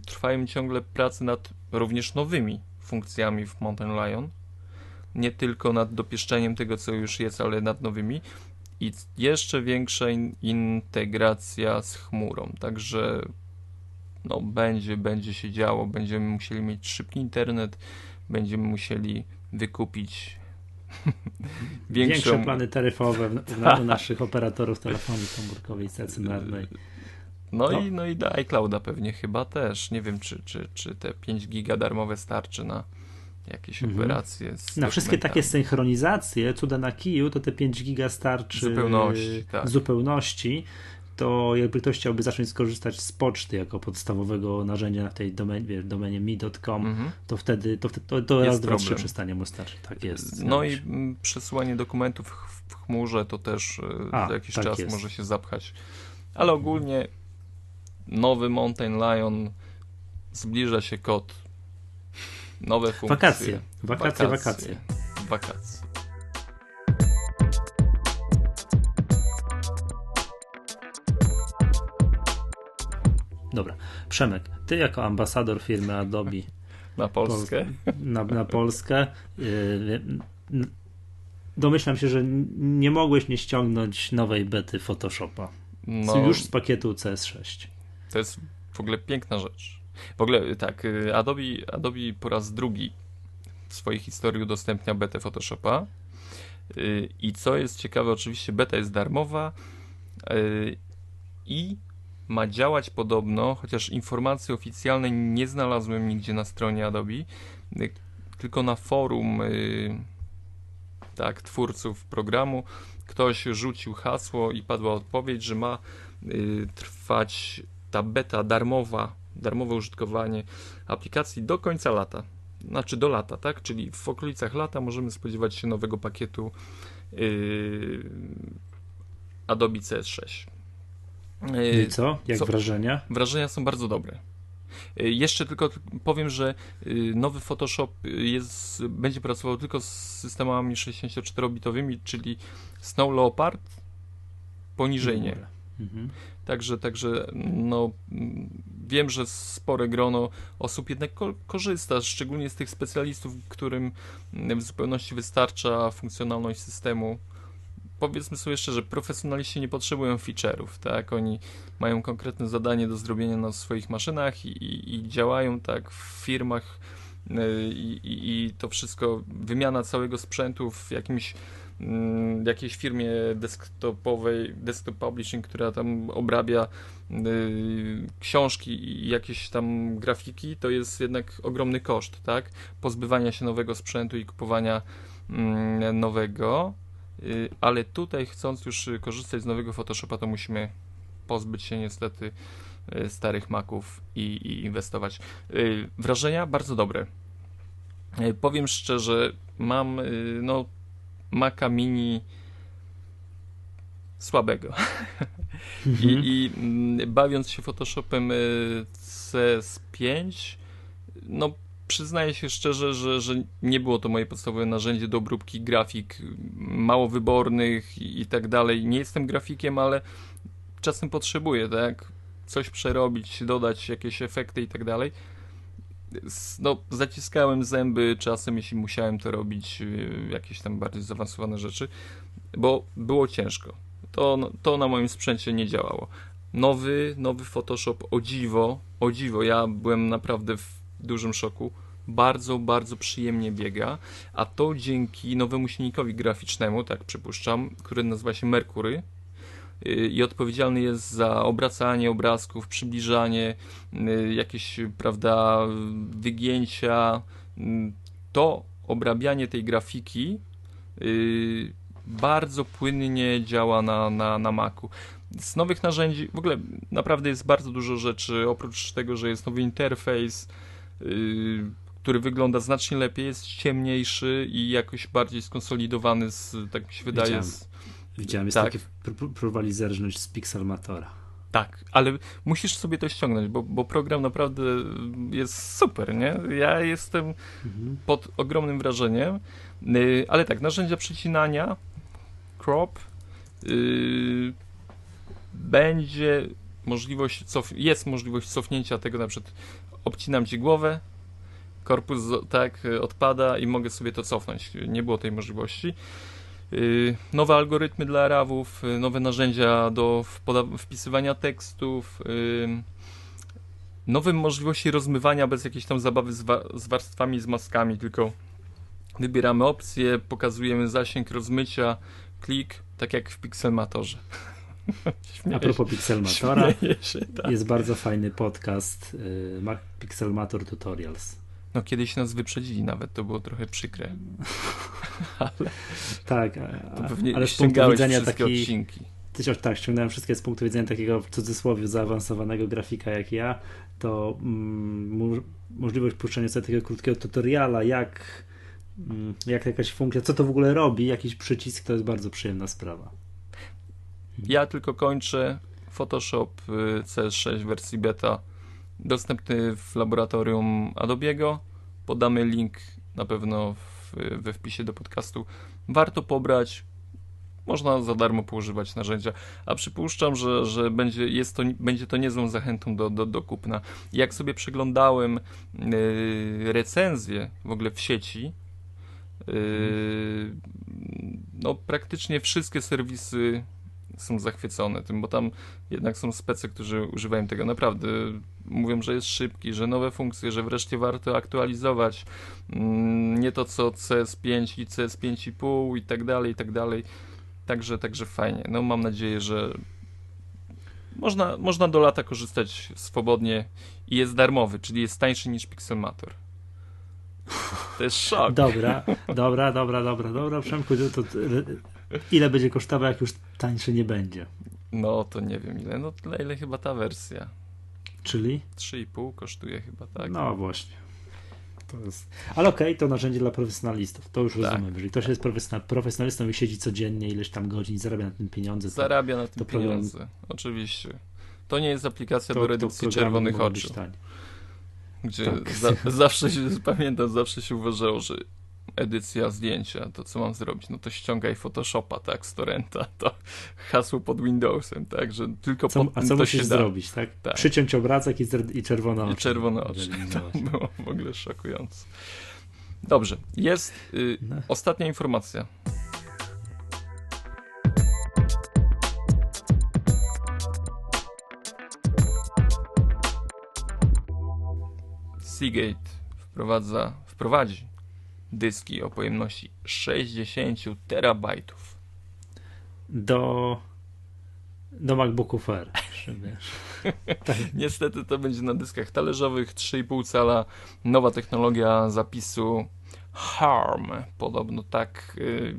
trwają ciągle prace nad również nowymi funkcjami w Mountain Lion nie tylko nad dopieszczeniem tego, co już jest, ale nad nowymi i jeszcze większa in integracja z chmurą. Także no, będzie, będzie się działo, będziemy musieli mieć szybki internet, będziemy musieli wykupić [laughs] większą... większe plany taryfowe dla naszych operatorów telefonii komórkowej stacjonarnej. No, no, i, no i do iClouda pewnie chyba też. Nie wiem, czy, czy, czy te 5 giga darmowe starczy na, jakieś mhm. operacje. Na wszystkie takie synchronizacje, cuda na kiju, to te 5 giga starczy zupełności, tak. zupełności to jakby ktoś chciałby zacząć skorzystać z poczty jako podstawowego narzędzia na tej domenie, domenie mi.com, mhm. to wtedy to, to, to raz, dwa, trzy przestanie mu starczyć. Tak jest. No i przesyłanie dokumentów w chmurze to też e, A, za jakiś tak czas jest. może się zapchać. Ale ogólnie nowy Mountain Lion zbliża się kod nowe funkcje. Wakacje, wakacje, wakacje. Wakacje. Dobra, Przemek, ty jako ambasador firmy Adobe na Polskę, na, na, Polskę yy, domyślam się, że nie mogłeś nie ściągnąć nowej bety Photoshopa no, już z pakietu CS6. To jest w ogóle piękna rzecz. W ogóle tak, y, Adobe, Adobe po raz drugi w swojej historii udostępnia betę Photoshopa. Y, I co jest ciekawe, oczywiście beta jest darmowa y, i ma działać podobno, chociaż informacji oficjalnej nie znalazłem nigdzie na stronie Adobe, tylko na forum tak, twórców programu ktoś rzucił hasło i padła odpowiedź, że ma trwać ta beta darmowa, darmowe użytkowanie aplikacji do końca lata. Znaczy do lata, tak? Czyli w okolicach lata możemy spodziewać się nowego pakietu yy, Adobe CS6. Yy, I co? Jak co? wrażenia? Wrażenia są bardzo dobre. Yy, jeszcze tylko powiem, że yy, nowy Photoshop jest, będzie pracował tylko z systemami 64-bitowymi, czyli Snow Leopard poniżej nie. Mhm. Także, także no, wiem, że spore grono osób jednak ko korzysta, szczególnie z tych specjalistów, którym w zupełności wystarcza funkcjonalność systemu. Powiedzmy sobie szczerze, profesjonaliści nie potrzebują feature'ów, tak? Oni mają konkretne zadanie do zrobienia na swoich maszynach i, i, i działają tak w firmach y, i, i, to wszystko, wymiana całego sprzętu w jakimś jakiejś firmie desktopowej, desktop publishing, która tam obrabia y, książki i jakieś tam grafiki, to jest jednak ogromny koszt, tak? Pozbywania się nowego sprzętu i kupowania mm, nowego, y, ale tutaj chcąc już korzystać z nowego Photoshopa, to musimy pozbyć się niestety y, starych Maców i, i inwestować. Wrażenia bardzo dobre. Powiem szczerze, mam no Maca Mini słabego. [laughs] Mhm. I, I, mm, bawiąc się Photoshopem y, CS5, no przyznaję się szczerze, że, że nie było to moje podstawowe narzędzie do obróbki grafik mało wybornych i, i tak dalej. Nie jestem grafikiem, ale czasem potrzebuję, tak? Coś przerobić, dodać jakieś efekty i tak dalej no, zaciskałem zęby czasem, jeśli musiałem to robić, y, jakieś tam bardziej zaawansowane rzeczy, bo było ciężko. To, no, to na moim sprzęcie nie działało. Nowy, nowy Photoshop, o dziwo, o dziwo, ja byłem naprawdę w dużym szoku. Bardzo, bardzo przyjemnie biega, a to dzięki nowemu silnikowi graficznemu, tak przypuszczam, który nazywa się Mercury, i odpowiedzialny jest za obracanie obrazków, przybliżanie, y, jakieś, prawda, wygięcia. To obrabianie tej grafiki y, bardzo płynnie działa na, na, na Macu. Z nowych narzędzi w ogóle naprawdę jest bardzo dużo rzeczy, oprócz tego, że jest nowy interfejs, y, który wygląda znacznie lepiej, jest ciemniejszy i jakoś bardziej skonsolidowany, z, tak mi się wydaje, z, Widziałem, jest tak. takie, próbowali zerżnąć z Pixelmatora. Tak, ale musisz sobie to ściągnąć, bo, bo program naprawdę jest super, nie? Ja jestem mhm. pod ogromnym wrażeniem, yy, ale tak, narzędzia przecinania, crop, yy, będzie możliwość, cof- jest możliwość cofnięcia tego, na przykład obcinam ci głowę, korpus tak odpada i mogę sobie to cofnąć. Nie było tej możliwości. Y, nowe algorytmy dla rawów, y, nowe narzędzia do wpisywania tekstów, y, nowe możliwości rozmywania bez jakiejś tam zabawy z, wa z warstwami, z maskami, tylko wybieramy opcję, pokazujemy zasięg rozmycia, klik, tak jak w Pixelmatorze. [laughs] A propos Pixelmatora, się, tak. jest bardzo fajny podcast Pixelmator Tutorials no kiedyś nas wyprzedzili nawet, to było trochę przykre. [laughs] ale, tak, pewnie ale z punktu widzenia takiej odcinki. tak, ściągnąłem wszystkie z punktu widzenia takiego w cudzysłowie zaawansowanego grafika jak ja, to mm, możliwość puszczenia sobie takiego krótkiego tutoriala, jak, mm, jak jakaś funkcja, co to w ogóle robi, jakiś przycisk, to jest bardzo przyjemna sprawa. Ja tylko kończę Photoshop y, CS6 wersji beta dostępny w laboratorium Adobe'ego. Podamy link na pewno w, we wpisie do podcastu. Warto pobrać. można za darmo poużywać narzędzia, a przypuszczam, że, że będzie, jest to, będzie to niezłą zachętą do, do, do kupna. Jak sobie przeglądałem yy, recenzje w ogóle w sieci, yy, no praktycznie wszystkie serwisy są zachwycone tym, bo tam jednak są specy, którzy używają tego naprawdę. Mówią, że jest szybki, że nowe funkcje, że wreszcie warto aktualizować. Mm, nie to co CS5 i CS5,5 i tak dalej, i tak dalej. Także, także fajnie. No mam nadzieję, że można, można do lata korzystać swobodnie i jest darmowy, czyli jest tańszy niż Pixelmator. To jest szok. Dobra, dobra, dobra, dobra, dobra, Przemku, to, to ile będzie kosztował, jak już tańszy nie będzie? No to nie wiem ile, no tyle ile chyba ta wersja. Czyli? 3,5 kosztuje chyba, tak? No właśnie. To jest... Ale okej, okay, to narzędzie dla profesjonalistów, to już tak. rozumiem. Jeżeli ktoś jest profesjonalistą i siedzi codziennie ileś tam godzin zarabia na tym pieniądze, to, zarabia na tym pieniądze, program... oczywiście. To nie jest aplikacja to, do redukcji czerwonych oczu. Gdzie tak. za, zawsze się, [laughs] pamiętam, zawsze się uważało, że edycja zdjęcia, to co mam zrobić? No to ściągaj Photoshopa, tak, z torrenta, [laughs] to hasło pod Windowsem, tak, że tylko co, pod A co musisz zrobić, tak? tak? Przyciąć obrazek i, i czerwone oczy. I czerwone oczy, [laughs] to było w ogóle szokujące. Dobrze, jest y, no. ostatnia informacja. Seagate wprowadza, wprowadzi dyski o pojemności 60 terabajtów. Do do MacBooków Air. [laughs] tak. Niestety to będzie na dyskach talerzowych 3,5 cala. Nowa technologia zapisu HARM. Podobno tak y,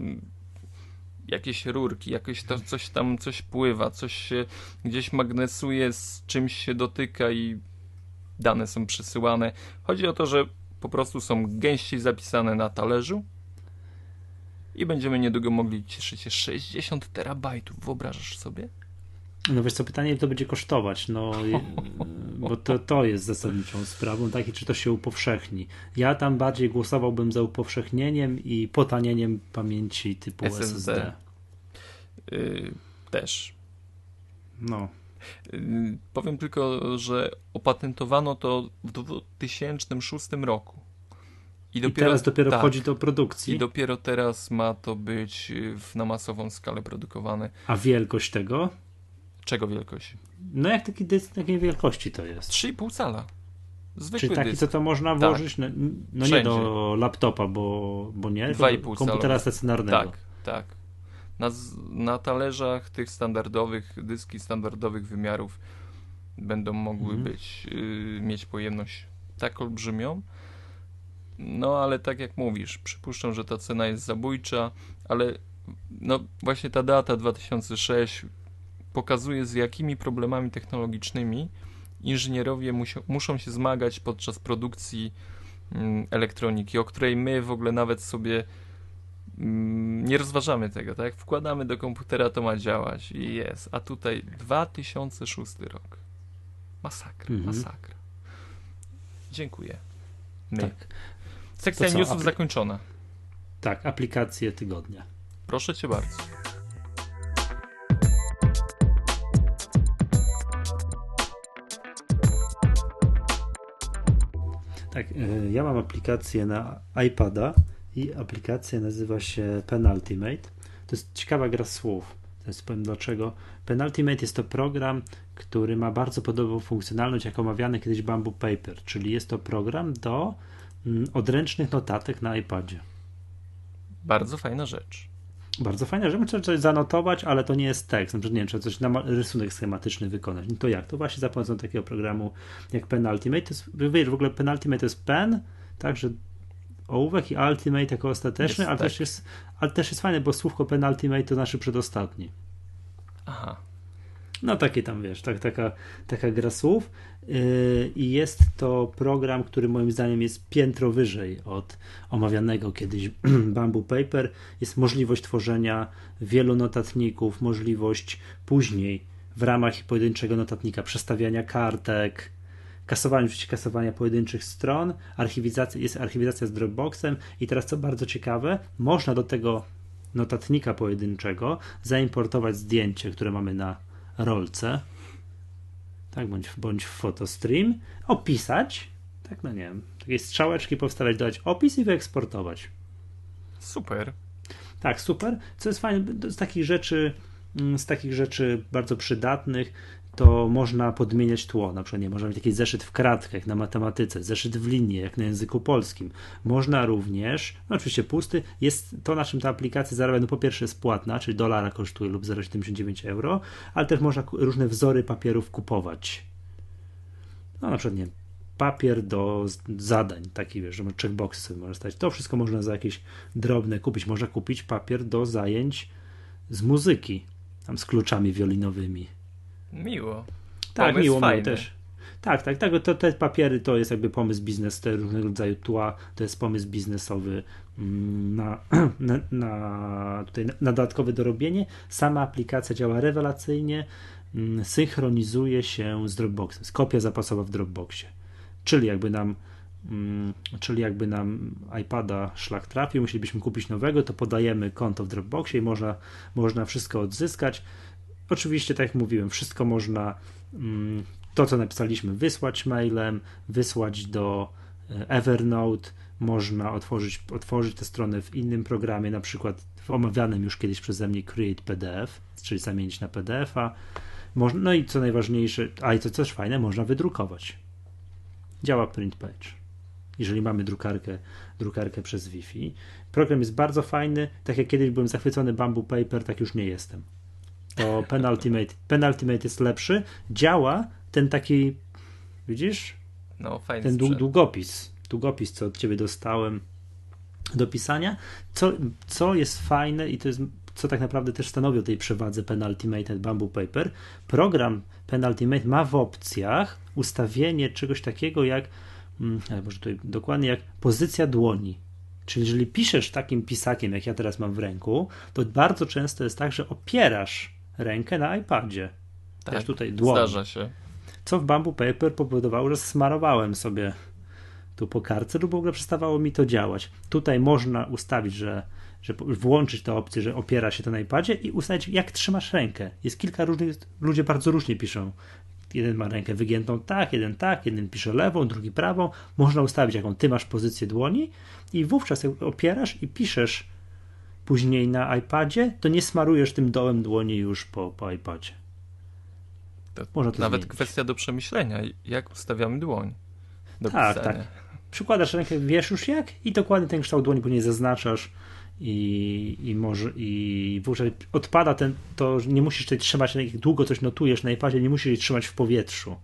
jakieś rurki, jakieś to, coś tam coś pływa, coś się gdzieś magnesuje, z czymś się dotyka i dane są przesyłane. Chodzi o to, że po prostu są gęściej zapisane na talerzu i będziemy niedługo mogli cieszyć się 60 terabajtów. Wyobrażasz sobie? No wiesz co, pytanie to będzie kosztować, no [laughs] bo to, to jest zasadniczą sprawą, tak, i czy to się upowszechni. Ja tam bardziej głosowałbym za upowszechnieniem i potanieniem pamięci typu SSD. SSD. Yy, też. No. Y, powiem tylko, że opatentowano to w 2006 roku. I, dopiero, I teraz dopiero tak, wchodzi do produkcji. I dopiero teraz ma to być w, na masową skalę produkowane. A wielkość tego? Czego wielkość? No jak taki dysk takiej wielkości to jest? 3,5 cala. Zwykły Czyli taki, dysk. co to można tak. włożyć, tak. no, no nie do laptopa, bo, bo nie, do komputera stacjonarnego. Tak, tak na, na talerzach tych standardowych, dyski standardowych wymiarów będą mogły mhm. być, y, mieć pojemność tak olbrzymią. No ale tak jak mówisz, przypuszczam, że ta cena jest zabójcza, ale no właśnie ta data 2006 pokazuje z jakimi problemami technologicznymi inżynierowie musio, muszą się zmagać podczas produkcji mm, elektroniki, o której my w ogóle nawet sobie nie rozważamy tego, tak? Wkładamy do komputera, to ma działać i jest. A tutaj 2006 rok. Masakra, mhm. masakra. Dziękuję. My. Tak. Sekcja co, newsów apli- zakończona. Tak, aplikacje tygodnia. Proszę cię bardzo. Tak, y, ja mam aplikację na iPada i aplikacja nazywa się Penultimate. To jest ciekawa gra słów. Teraz powiem dlaczego. Penultimate jest to program, który ma bardzo podobną funkcjonalność jak omawiany kiedyś Bamboo Paper, czyli jest to program do mm, odręcznych notatek na iPadzie. Bardzo fajna rzecz. Bardzo fajna rzecz. Trzeba coś zanotować, ale to nie jest tekst. Na przykład, nie wiem, trzeba coś na rysunek schematyczny wykonać. No to jak? To właśnie za pomocą takiego programu jak Penultimate. To jest, wiesz, w ogóle Penultimate to jest pen, także ołówek i Ultimate jako ostateczny, jest, ale, tak. też jest, ale też jest fajne, bo słówko Penultimate to nasz przedostatni. Aha. No takie tam, wiesz, tak, taka, taka gra słów yy, i jest to program, który moim zdaniem jest piętro wyżej od omawianego kiedyś [clears throat] Bamboo Paper. Jest możliwość tworzenia wielu notatników, możliwość później w ramach pojedynczego notatnika przestawiania kartek, kasowanie, oczywiście kasowania pojedynczych stron, archiwizacja, jest archiwizacja z Dropboxem i teraz co bardzo ciekawe, można do tego notatnika pojedynczego, zaimportować zdjęcie, które mamy na rolce, tak, bądź, bądź w photostream, opisać, tak, no nie wiem, takie strzałeczki powstawiać, dodać opis i wyeksportować. Super. Tak, super. Co jest fajne, z takich rzeczy, z takich rzeczy bardzo przydatnych, to można podmieniać tło. Na przykład nie, można mieć taki zeszyt w kratkach jak na matematyce, zeszyt w linii, jak na języku polskim. Można również, no oczywiście pusty, jest to, na czym ta aplikacja zarabia, no po pierwsze jest płatna, czyli dolara kosztuje lub 0,79 euro, ale też można różne wzory papierów kupować. No na przykład nie papier do zadań, taki wiesz, że checkboxy sobie można stać. To wszystko można za jakieś drobne kupić. Można kupić papier do zajęć z muzyki, tam z kluczami wiolinowymi. Miło. Tak, Pomysł miło, fajny. miło też. Tak, tak, tak. To, te papiery to jest jakby pomysł biznes, te różnego rodzaju tła, to jest pomysł biznesowy mm, na, [clears throat] na, na, tutaj na dodatkowe dorobienie. Sama aplikacja działa rewelacyjnie, mm, synchronizuje się z Dropboxem. Jest kopia zapasowa w Dropboxie. Czyli jakby nam czyli jakby nam iPada szlak trafił, musielibyśmy kupić nowego, to podajemy konto w Dropboxie i można, można wszystko odzyskać. Oczywiście, tak jak mówiłem, wszystko można, mm, to co napisaliśmy, wysłać mailem, wysłać do e, Evernote, można otworzyć, otworzyć tę stronę w innym programie, na przykład w omawianym już kiedyś przeze mnie Create PDF, czyli zamienić na PDF-a. No i co najważniejsze, a i to też fajne, można wydrukować. Działa print page. Jeżeli mamy drukarkę, drukarkę przez Wi-Fi. Program jest bardzo fajny. Tak jak kiedyś byłem zachwycony Bamboo Paper, tak już nie jestem to [laughs] Penultimate, Penultimate jest lepszy. Działa ten taki, widzisz? No, fajny Ten sprzęt. długopis, długopis, co od ciebie dostałem do pisania. Co, co jest fajne i to jest, co tak naprawdę też stanowi o tej przewadze Penultimate Bamboo Paper. Program Penultimate ma w opcjach ustawienie czegoś takiego jak, ale może tutaj dokładnie jak pozycja dłoni. Czyli jeżeli piszesz takim pisakiem, jak ja teraz mam w ręku, to bardzo często jest tak, że opierasz rękę na iPadzie. Tak, Też tutaj dłoń. Zdarza się. Co w Bamboo Paper powodowało, że smarowałem sobie tu po kartce lub w ogóle przestawało mi to działać. Tutaj można ustawić, że, że włączyć tę opcję, że opiera się to na iPadzie i ustawić, jak trzymasz rękę. Jest kilka różnych, ludzie bardzo różnie piszą. Jeden ma rękę wygiętą tak, jeden tak, jeden pisze lewą, drugi prawą. Można ustawić, jaką ty masz pozycję dłoni i wówczas jak opierasz i piszesz później na iPadzie, to nie smarujesz tym dołem dłoni już po, po iPadzie. To Można to nawet zmienić. kwestia do przemyślenia, jak ustawiamy dłoń Tak, pisania. tak. Przykładasz rękę, wiesz już jak i dokładnie ten kształt dłoni później zaznaczasz i, i może i wówczas odpada ten, to nie musisz tutaj trzymać, jak długo coś notujesz na iPadzie, nie musisz jej trzymać w powietrzu,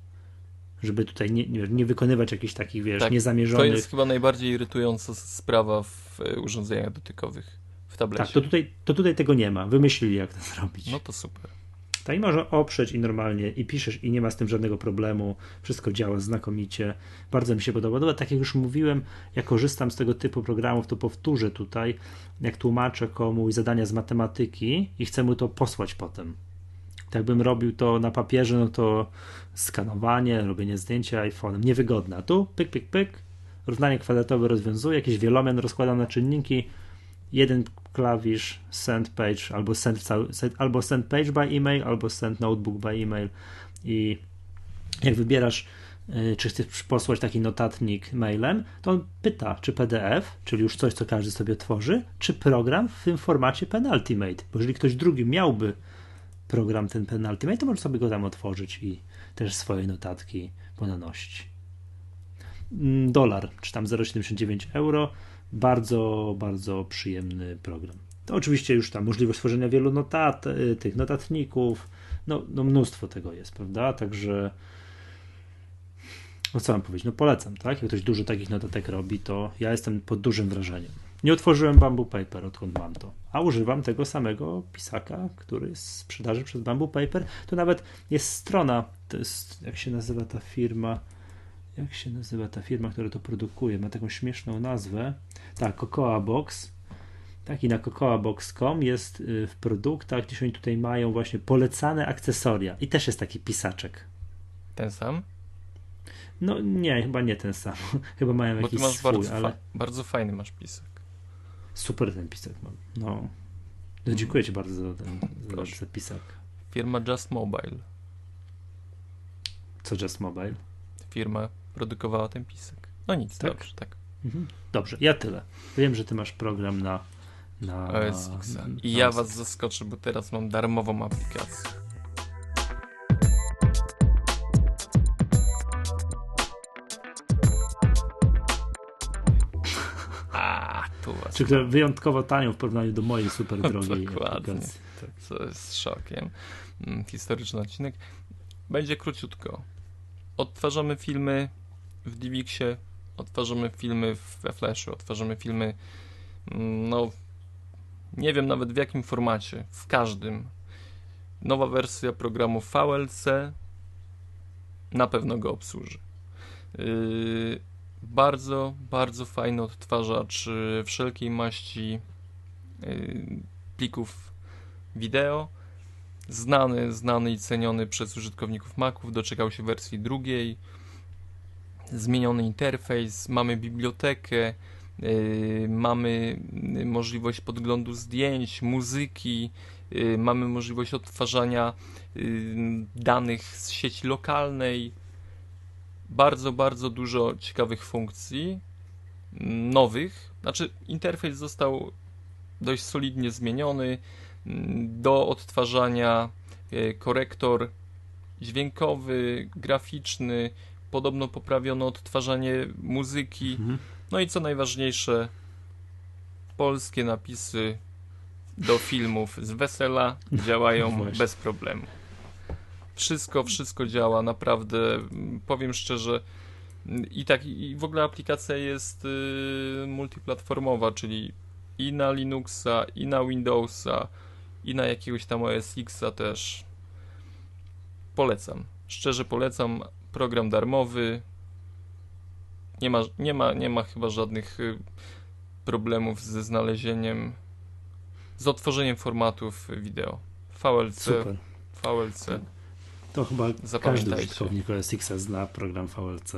żeby tutaj nie, nie, wykonywać jakichś takich, wiesz, Tak, To niezamierzonych... jest chyba najbardziej irytująca sprawa w e, urządzeniach dotykowych, w tablecie. Tak, to tutaj, to tutaj tego nie ma. Wymyślili, jak to zrobić. No to super. Tak, i można oprzeć i normalnie, i piszesz, i nie ma z tym żadnego problemu. Wszystko działa znakomicie. Bardzo mi się podoba. No, tak jak już mówiłem, ja korzystam z tego typu programów, to powtórzę tutaj, jak tłumaczę komuś zadania z matematyki i chcę mu to posłać potem. Tak jakbym robił to na papierze, no to skanowanie, robienie zdjęcia iPhone'em, niewygodne. A tu pyk, pyk, pyk, równanie kwadratowe rozwiązuję, jakiś wielomian rozkładam na czynniki, jeden klawisz send page albo send, albo send page by email, albo send notebook by email i jak wybierasz y, czy chcesz posłać taki notatnik mailem, to on pyta, czy PDF, czyli już coś, co każdy sobie tworzy, czy program w tym formacie Penultimate. Bo jeżeli ktoś drugi miałby program ten Penultimate, to może sobie go tam otworzyć i też swoje notatki ponanosić. Mm, Dolar, czy tam 0,79 euro. Bardzo, bardzo przyjemny program. To oczywiście już tam możliwość tworzenia wielu notat, y, tych notatników, no, no mnóstwo tego jest, prawda? Także no co mam powiedzieć, no polecam, tak? Jak ktoś dużo takich notatek robi, to ja jestem pod dużym wrażeniem. Nie otworzyłem Bamboo Paper, odkąd mam to, a używam tego samego pisaka, który jest w sprzedaży przez Bamboo Paper. To nawet jest strona, to jest, jak się nazywa ta firma, jak się nazywa ta firma, która to produkuje, ma taką śmieszną nazwę, tak, Cocoa Box, tak, i na cocoabox.com jest y, w produktach, gdzieś oni tutaj mają właśnie polecane akcesoria i też jest taki pisaczek. Ten sam? No nie, chyba nie ten sam. [laughs] Chyba mają Bo jakiś masz swój, bardzo, ale fa- bardzo fajny masz pisek. super ten pisak mam. No. No, dziękuję Ci bardzo za ten, za ten zapisak. Firma Just Mobile. Co Just Mobile? Firma produkowała ten pisek. No nic, Tak? dobrze, tak. Mhm. Dobrze, ja tyle. Wiem, że Ty masz program na. na OS X. na I ja was zaskoczę, bo teraz mam darmową aplikację. A, tu które wyjątkowo tanią w porównaniu do mojej super [laughs] drogiej Dokładnie. aplikacji. Tak. co jest szokiem. Mm, Historyczny odcinek. Będzie króciutko. Odtwarzamy filmy w DivXie, odtwarzamy filmy we Flashu, odtwarzamy filmy, mm, no, nie wiem nawet w jakim formacie, w każdym. Nowa wersja programu VLC na pewno go obsłuży. Yy, bardzo, bardzo fajny odtwarzacz yy, wszelkiej maści yy, plików wideo. Znany, znany i ceniony przez użytkowników Maców, doczekał się wersji drugiej. Zmieniony interfejs, mamy bibliotekę, yy, mamy yy, możliwość podglądu zdjęć, muzyki, yy, mamy możliwość odtwarzania danych z sieci lokalnej. Bardzo, bardzo dużo ciekawych funkcji nowych. Znaczy, interfejs został dość solidnie zmieniony do odtwarzania korektor dźwiękowy, graficzny, podobno poprawiono odtwarzanie muzyki, Mhm. no i co najważniejsze, polskie napisy do filmów z wesela działają Właśnie. bez problemu. Wszystko, wszystko działa, naprawdę, powiem szczerze, i tak, i w ogóle aplikacja jest y, multiplatformowa, czyli i na Linuxa, i na Windowsa, i na jakiegoś tam OS Xa też. Polecam. Szczerze polecam. Program darmowy. Nie ma, nie ma, nie ma chyba żadnych y, problemów ze znalezieniem, z otworzeniem formatów wideo. VLC, Super. VLC. To chyba każdy użytkownik OS X zna program VLC.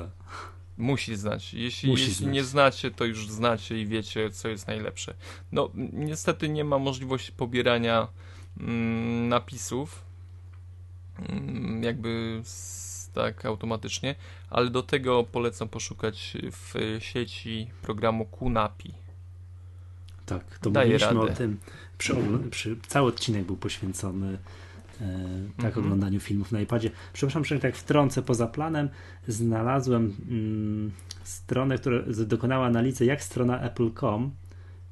Musi znać. Jeśli, Musi jeśli znać. nie znacie, to już znacie i wiecie, co jest najlepsze. No, niestety nie ma możliwości pobierania mm, napisów mm, jakby s- tak automatycznie, ale do tego polecam poszukać w sieci programu Kunapi. Tak, to Daje mówiliśmy radę. o tym. Przy, przy, cały odcinek był poświęcony e, tak Mhm. oglądaniu filmów na iPadzie. Przepraszam, że tak wtrącę poza planem. Znalazłem mm, stronę, która dokonała analizy, jak strona Apple.com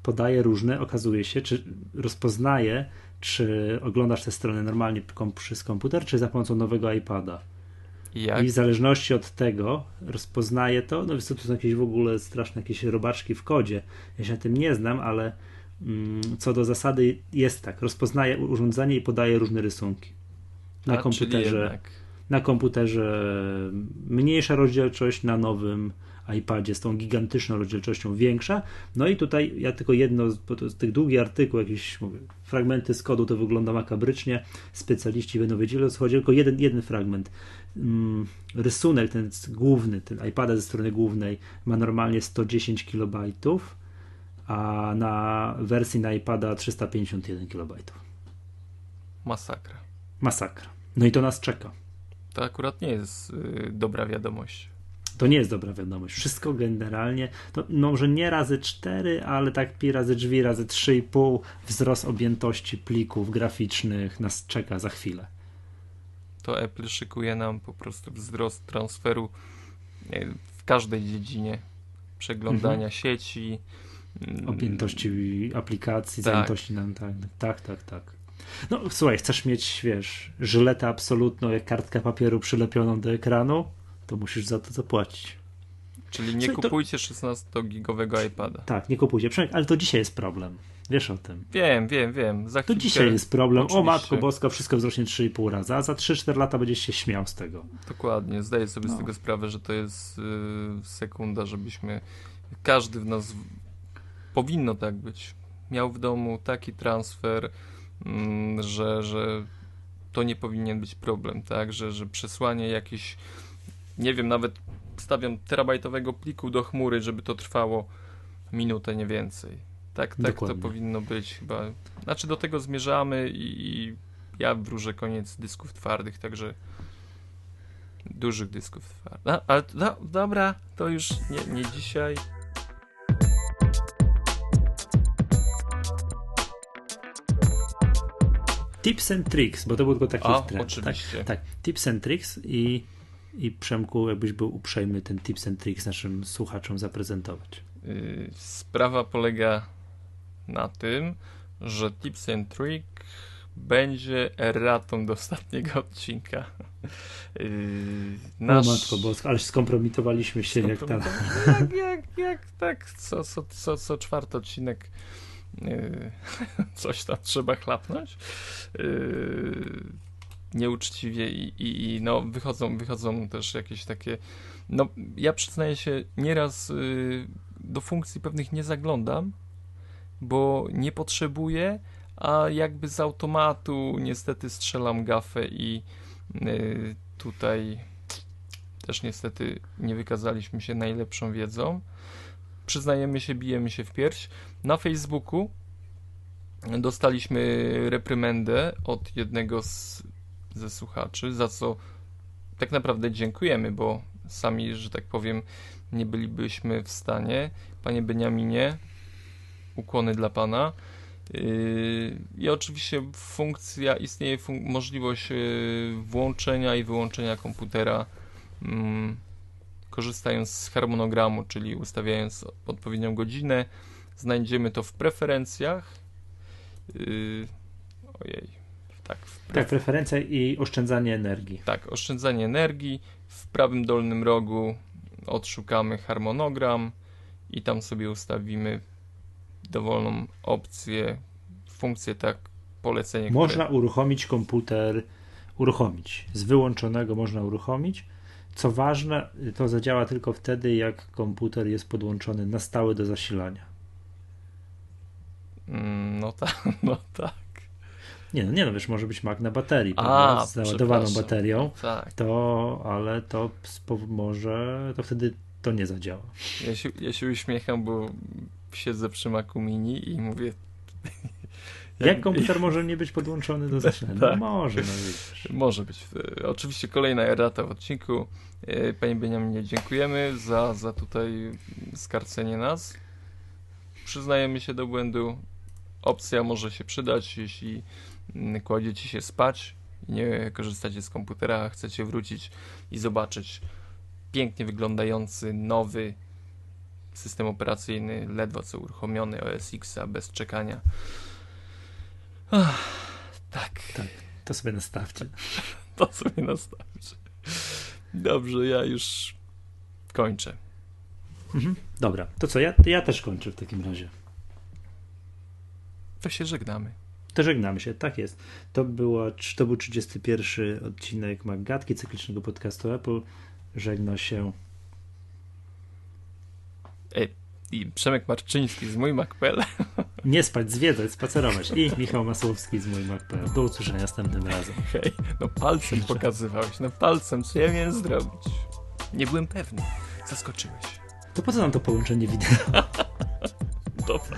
podaje różne, okazuje się, czy rozpoznaje, czy oglądasz tę stronę normalnie przez komputer, czy za pomocą nowego iPada. I jak? I w zależności od tego rozpoznaje to, no to są jakieś w ogóle straszne jakieś robaczki w kodzie. Ja się na tym nie znam, ale mm, co do zasady jest tak, rozpoznaje urządzenie i podaje różne rysunki. Na A, komputerze, na komputerze mniejsza rozdzielczość, na nowym iPadzie z tą gigantyczną rozdzielczością większa. No i tutaj ja tylko jedno, bo to jest tych długi artykuł, jakieś mówię, fragmenty z kodu to wygląda makabrycznie. Specjaliści będą wiedzieli o co chodzi, tylko jeden, jeden fragment. Mm, rysunek ten główny, ten iPada ze strony głównej ma normalnie 110 KB, a na wersji na iPada 351 KB. Masakra. Masakra. No i to nas czeka. To akurat nie jest y, dobra wiadomość. To nie jest dobra wiadomość. Wszystko generalnie, to no może nie razy 4, ale tak pi razy drzwi, razy 3,5 wzrost objętości plików graficznych nas czeka za chwilę. To Apple szykuje nam po prostu wzrost transferu e, w każdej dziedzinie przeglądania sieci. mm, Objętości aplikacji, Tak. zajętości nam, tak, tak, tak, tak. No słuchaj, chcesz mieć, wiesz, żyletę absolutną, jak kartkę papieru przylepioną do ekranu, to musisz za to zapłacić. Czyli nie Słuchaj, to- kupujcie 16-gigowego iPada. Tak, nie kupujcie. Ale to dzisiaj jest problem. Wiesz o tym. Wiem, wiem, wiem. Za To dzisiaj jest problem. O oczywiście. matko boska, wszystko wzrośnie 3,5 razy, a za 3-4 lata będziesz się śmiał z tego. Dokładnie, zdaję sobie No. z tego sprawę, że to jest y, sekunda, żebyśmy. Każdy w nas. Powinno tak być. Miał w domu taki transfer, mm, że, że to nie powinien być problem, tak? Że, że przesłanie jakiś. Nie wiem, nawet stawiam terabajtowego pliku do chmury, żeby to trwało minutę, nie więcej. Tak, tak to powinno być chyba. Znaczy do tego zmierzamy i, i ja wróżę koniec dysków twardych, także dużych dysków twardych. No, ale no, dobra, to już nie, nie dzisiaj. Tips and tricks, bo to był tylko taki o, trend. Oczywiście. Tak, tak, tips and tricks i, i Przemku, jakbyś był uprzejmy ten tips and tricks naszym słuchaczom zaprezentować. Yy, sprawa polega na tym, że tips and trick będzie erratą do ostatniego odcinka. Yy, nasz... O matko boska, ale skompromitowaliśmy się jak tam. Jak, jak, jak tak, co, co, co, co czwarty odcinek yy, [laughs] coś tam trzeba chlapnąć. Yy, nieuczciwie i, i, i, no wychodzą, wychodzą też jakieś takie no ja przyznaję się nieraz yy, do funkcji pewnych nie zaglądam, bo nie potrzebuję, a jakby z automatu niestety strzelam gafę i yy, tutaj też niestety nie wykazaliśmy się najlepszą wiedzą. Przyznajemy się, bijemy się w pierś. Na Facebooku dostaliśmy reprymendę od jednego z, ze słuchaczy, za co tak naprawdę dziękujemy, bo sami, że tak powiem, nie bylibyśmy w stanie. Panie Beniaminie, ukłony dla Pana. Yy, I oczywiście funkcja, istnieje fun możliwość yy, włączenia i wyłączenia komputera mm, korzystając z harmonogramu, czyli ustawiając odpowiednią godzinę. Znajdziemy to w preferencjach. Yy, ojej. Tak, w tak, preferencja i oszczędzanie energii. Tak, oszczędzanie energii. W prawym dolnym rogu odszukamy harmonogram i tam sobie ustawimy dowolną opcję, funkcję, tak, polecenie. Można które... uruchomić komputer, uruchomić. Z wyłączonego można uruchomić. Co ważne, to zadziała tylko wtedy, jak komputer jest podłączony na stałe do zasilania. Mm, no tak, [laughs] no tak. Nie, no nie, no wiesz, może być Mac na baterii, A, z załadowaną baterią, tak. to, ale to może, to wtedy to nie zadziała. Ja się, ja się uśmiecham, bo siedzę przy Macu Mini i mówię... [laughs] Jak, jak komputer może nie być podłączony do [laughs] zasilania? Tak. No może, no widzisz. Może być. Oczywiście kolejna errata w odcinku. E, Panie Beniaminie, dziękujemy za, za tutaj skarcenie nas. Przyznajemy się do błędu. Opcja może się przydać, jeśli mm, kładziecie się spać i nie korzystacie z komputera, a chcecie wrócić i zobaczyć pięknie wyglądający, nowy system operacyjny, ledwo co uruchomiony OS X, a bez czekania. Ach, tak. tak. To sobie nastawcie. [laughs] To sobie nastawcie. Dobrze, ja już kończę. Mhm. Dobra, to co? Ja, ja też kończę w takim razie. To się żegnamy. To żegnamy się, tak jest. To, była, to był 31 odcinek Magatki, cyklicznego podcastu Apple. Żegna się. I Przemek Marczyński z mój Mac.pl. Nie spać, zwiedzać, spacerować. I Michał Masłowski z mój Mac.pl. Do usłyszenia następnym razem. [laughs] Hej, no palcem pokazywałeś, no palcem, co ja miałem zrobić? Nie byłem pewny. Zaskoczyłeś. To po co nam to połączenie wideo? [laughs] Dobra.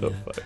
Dobra.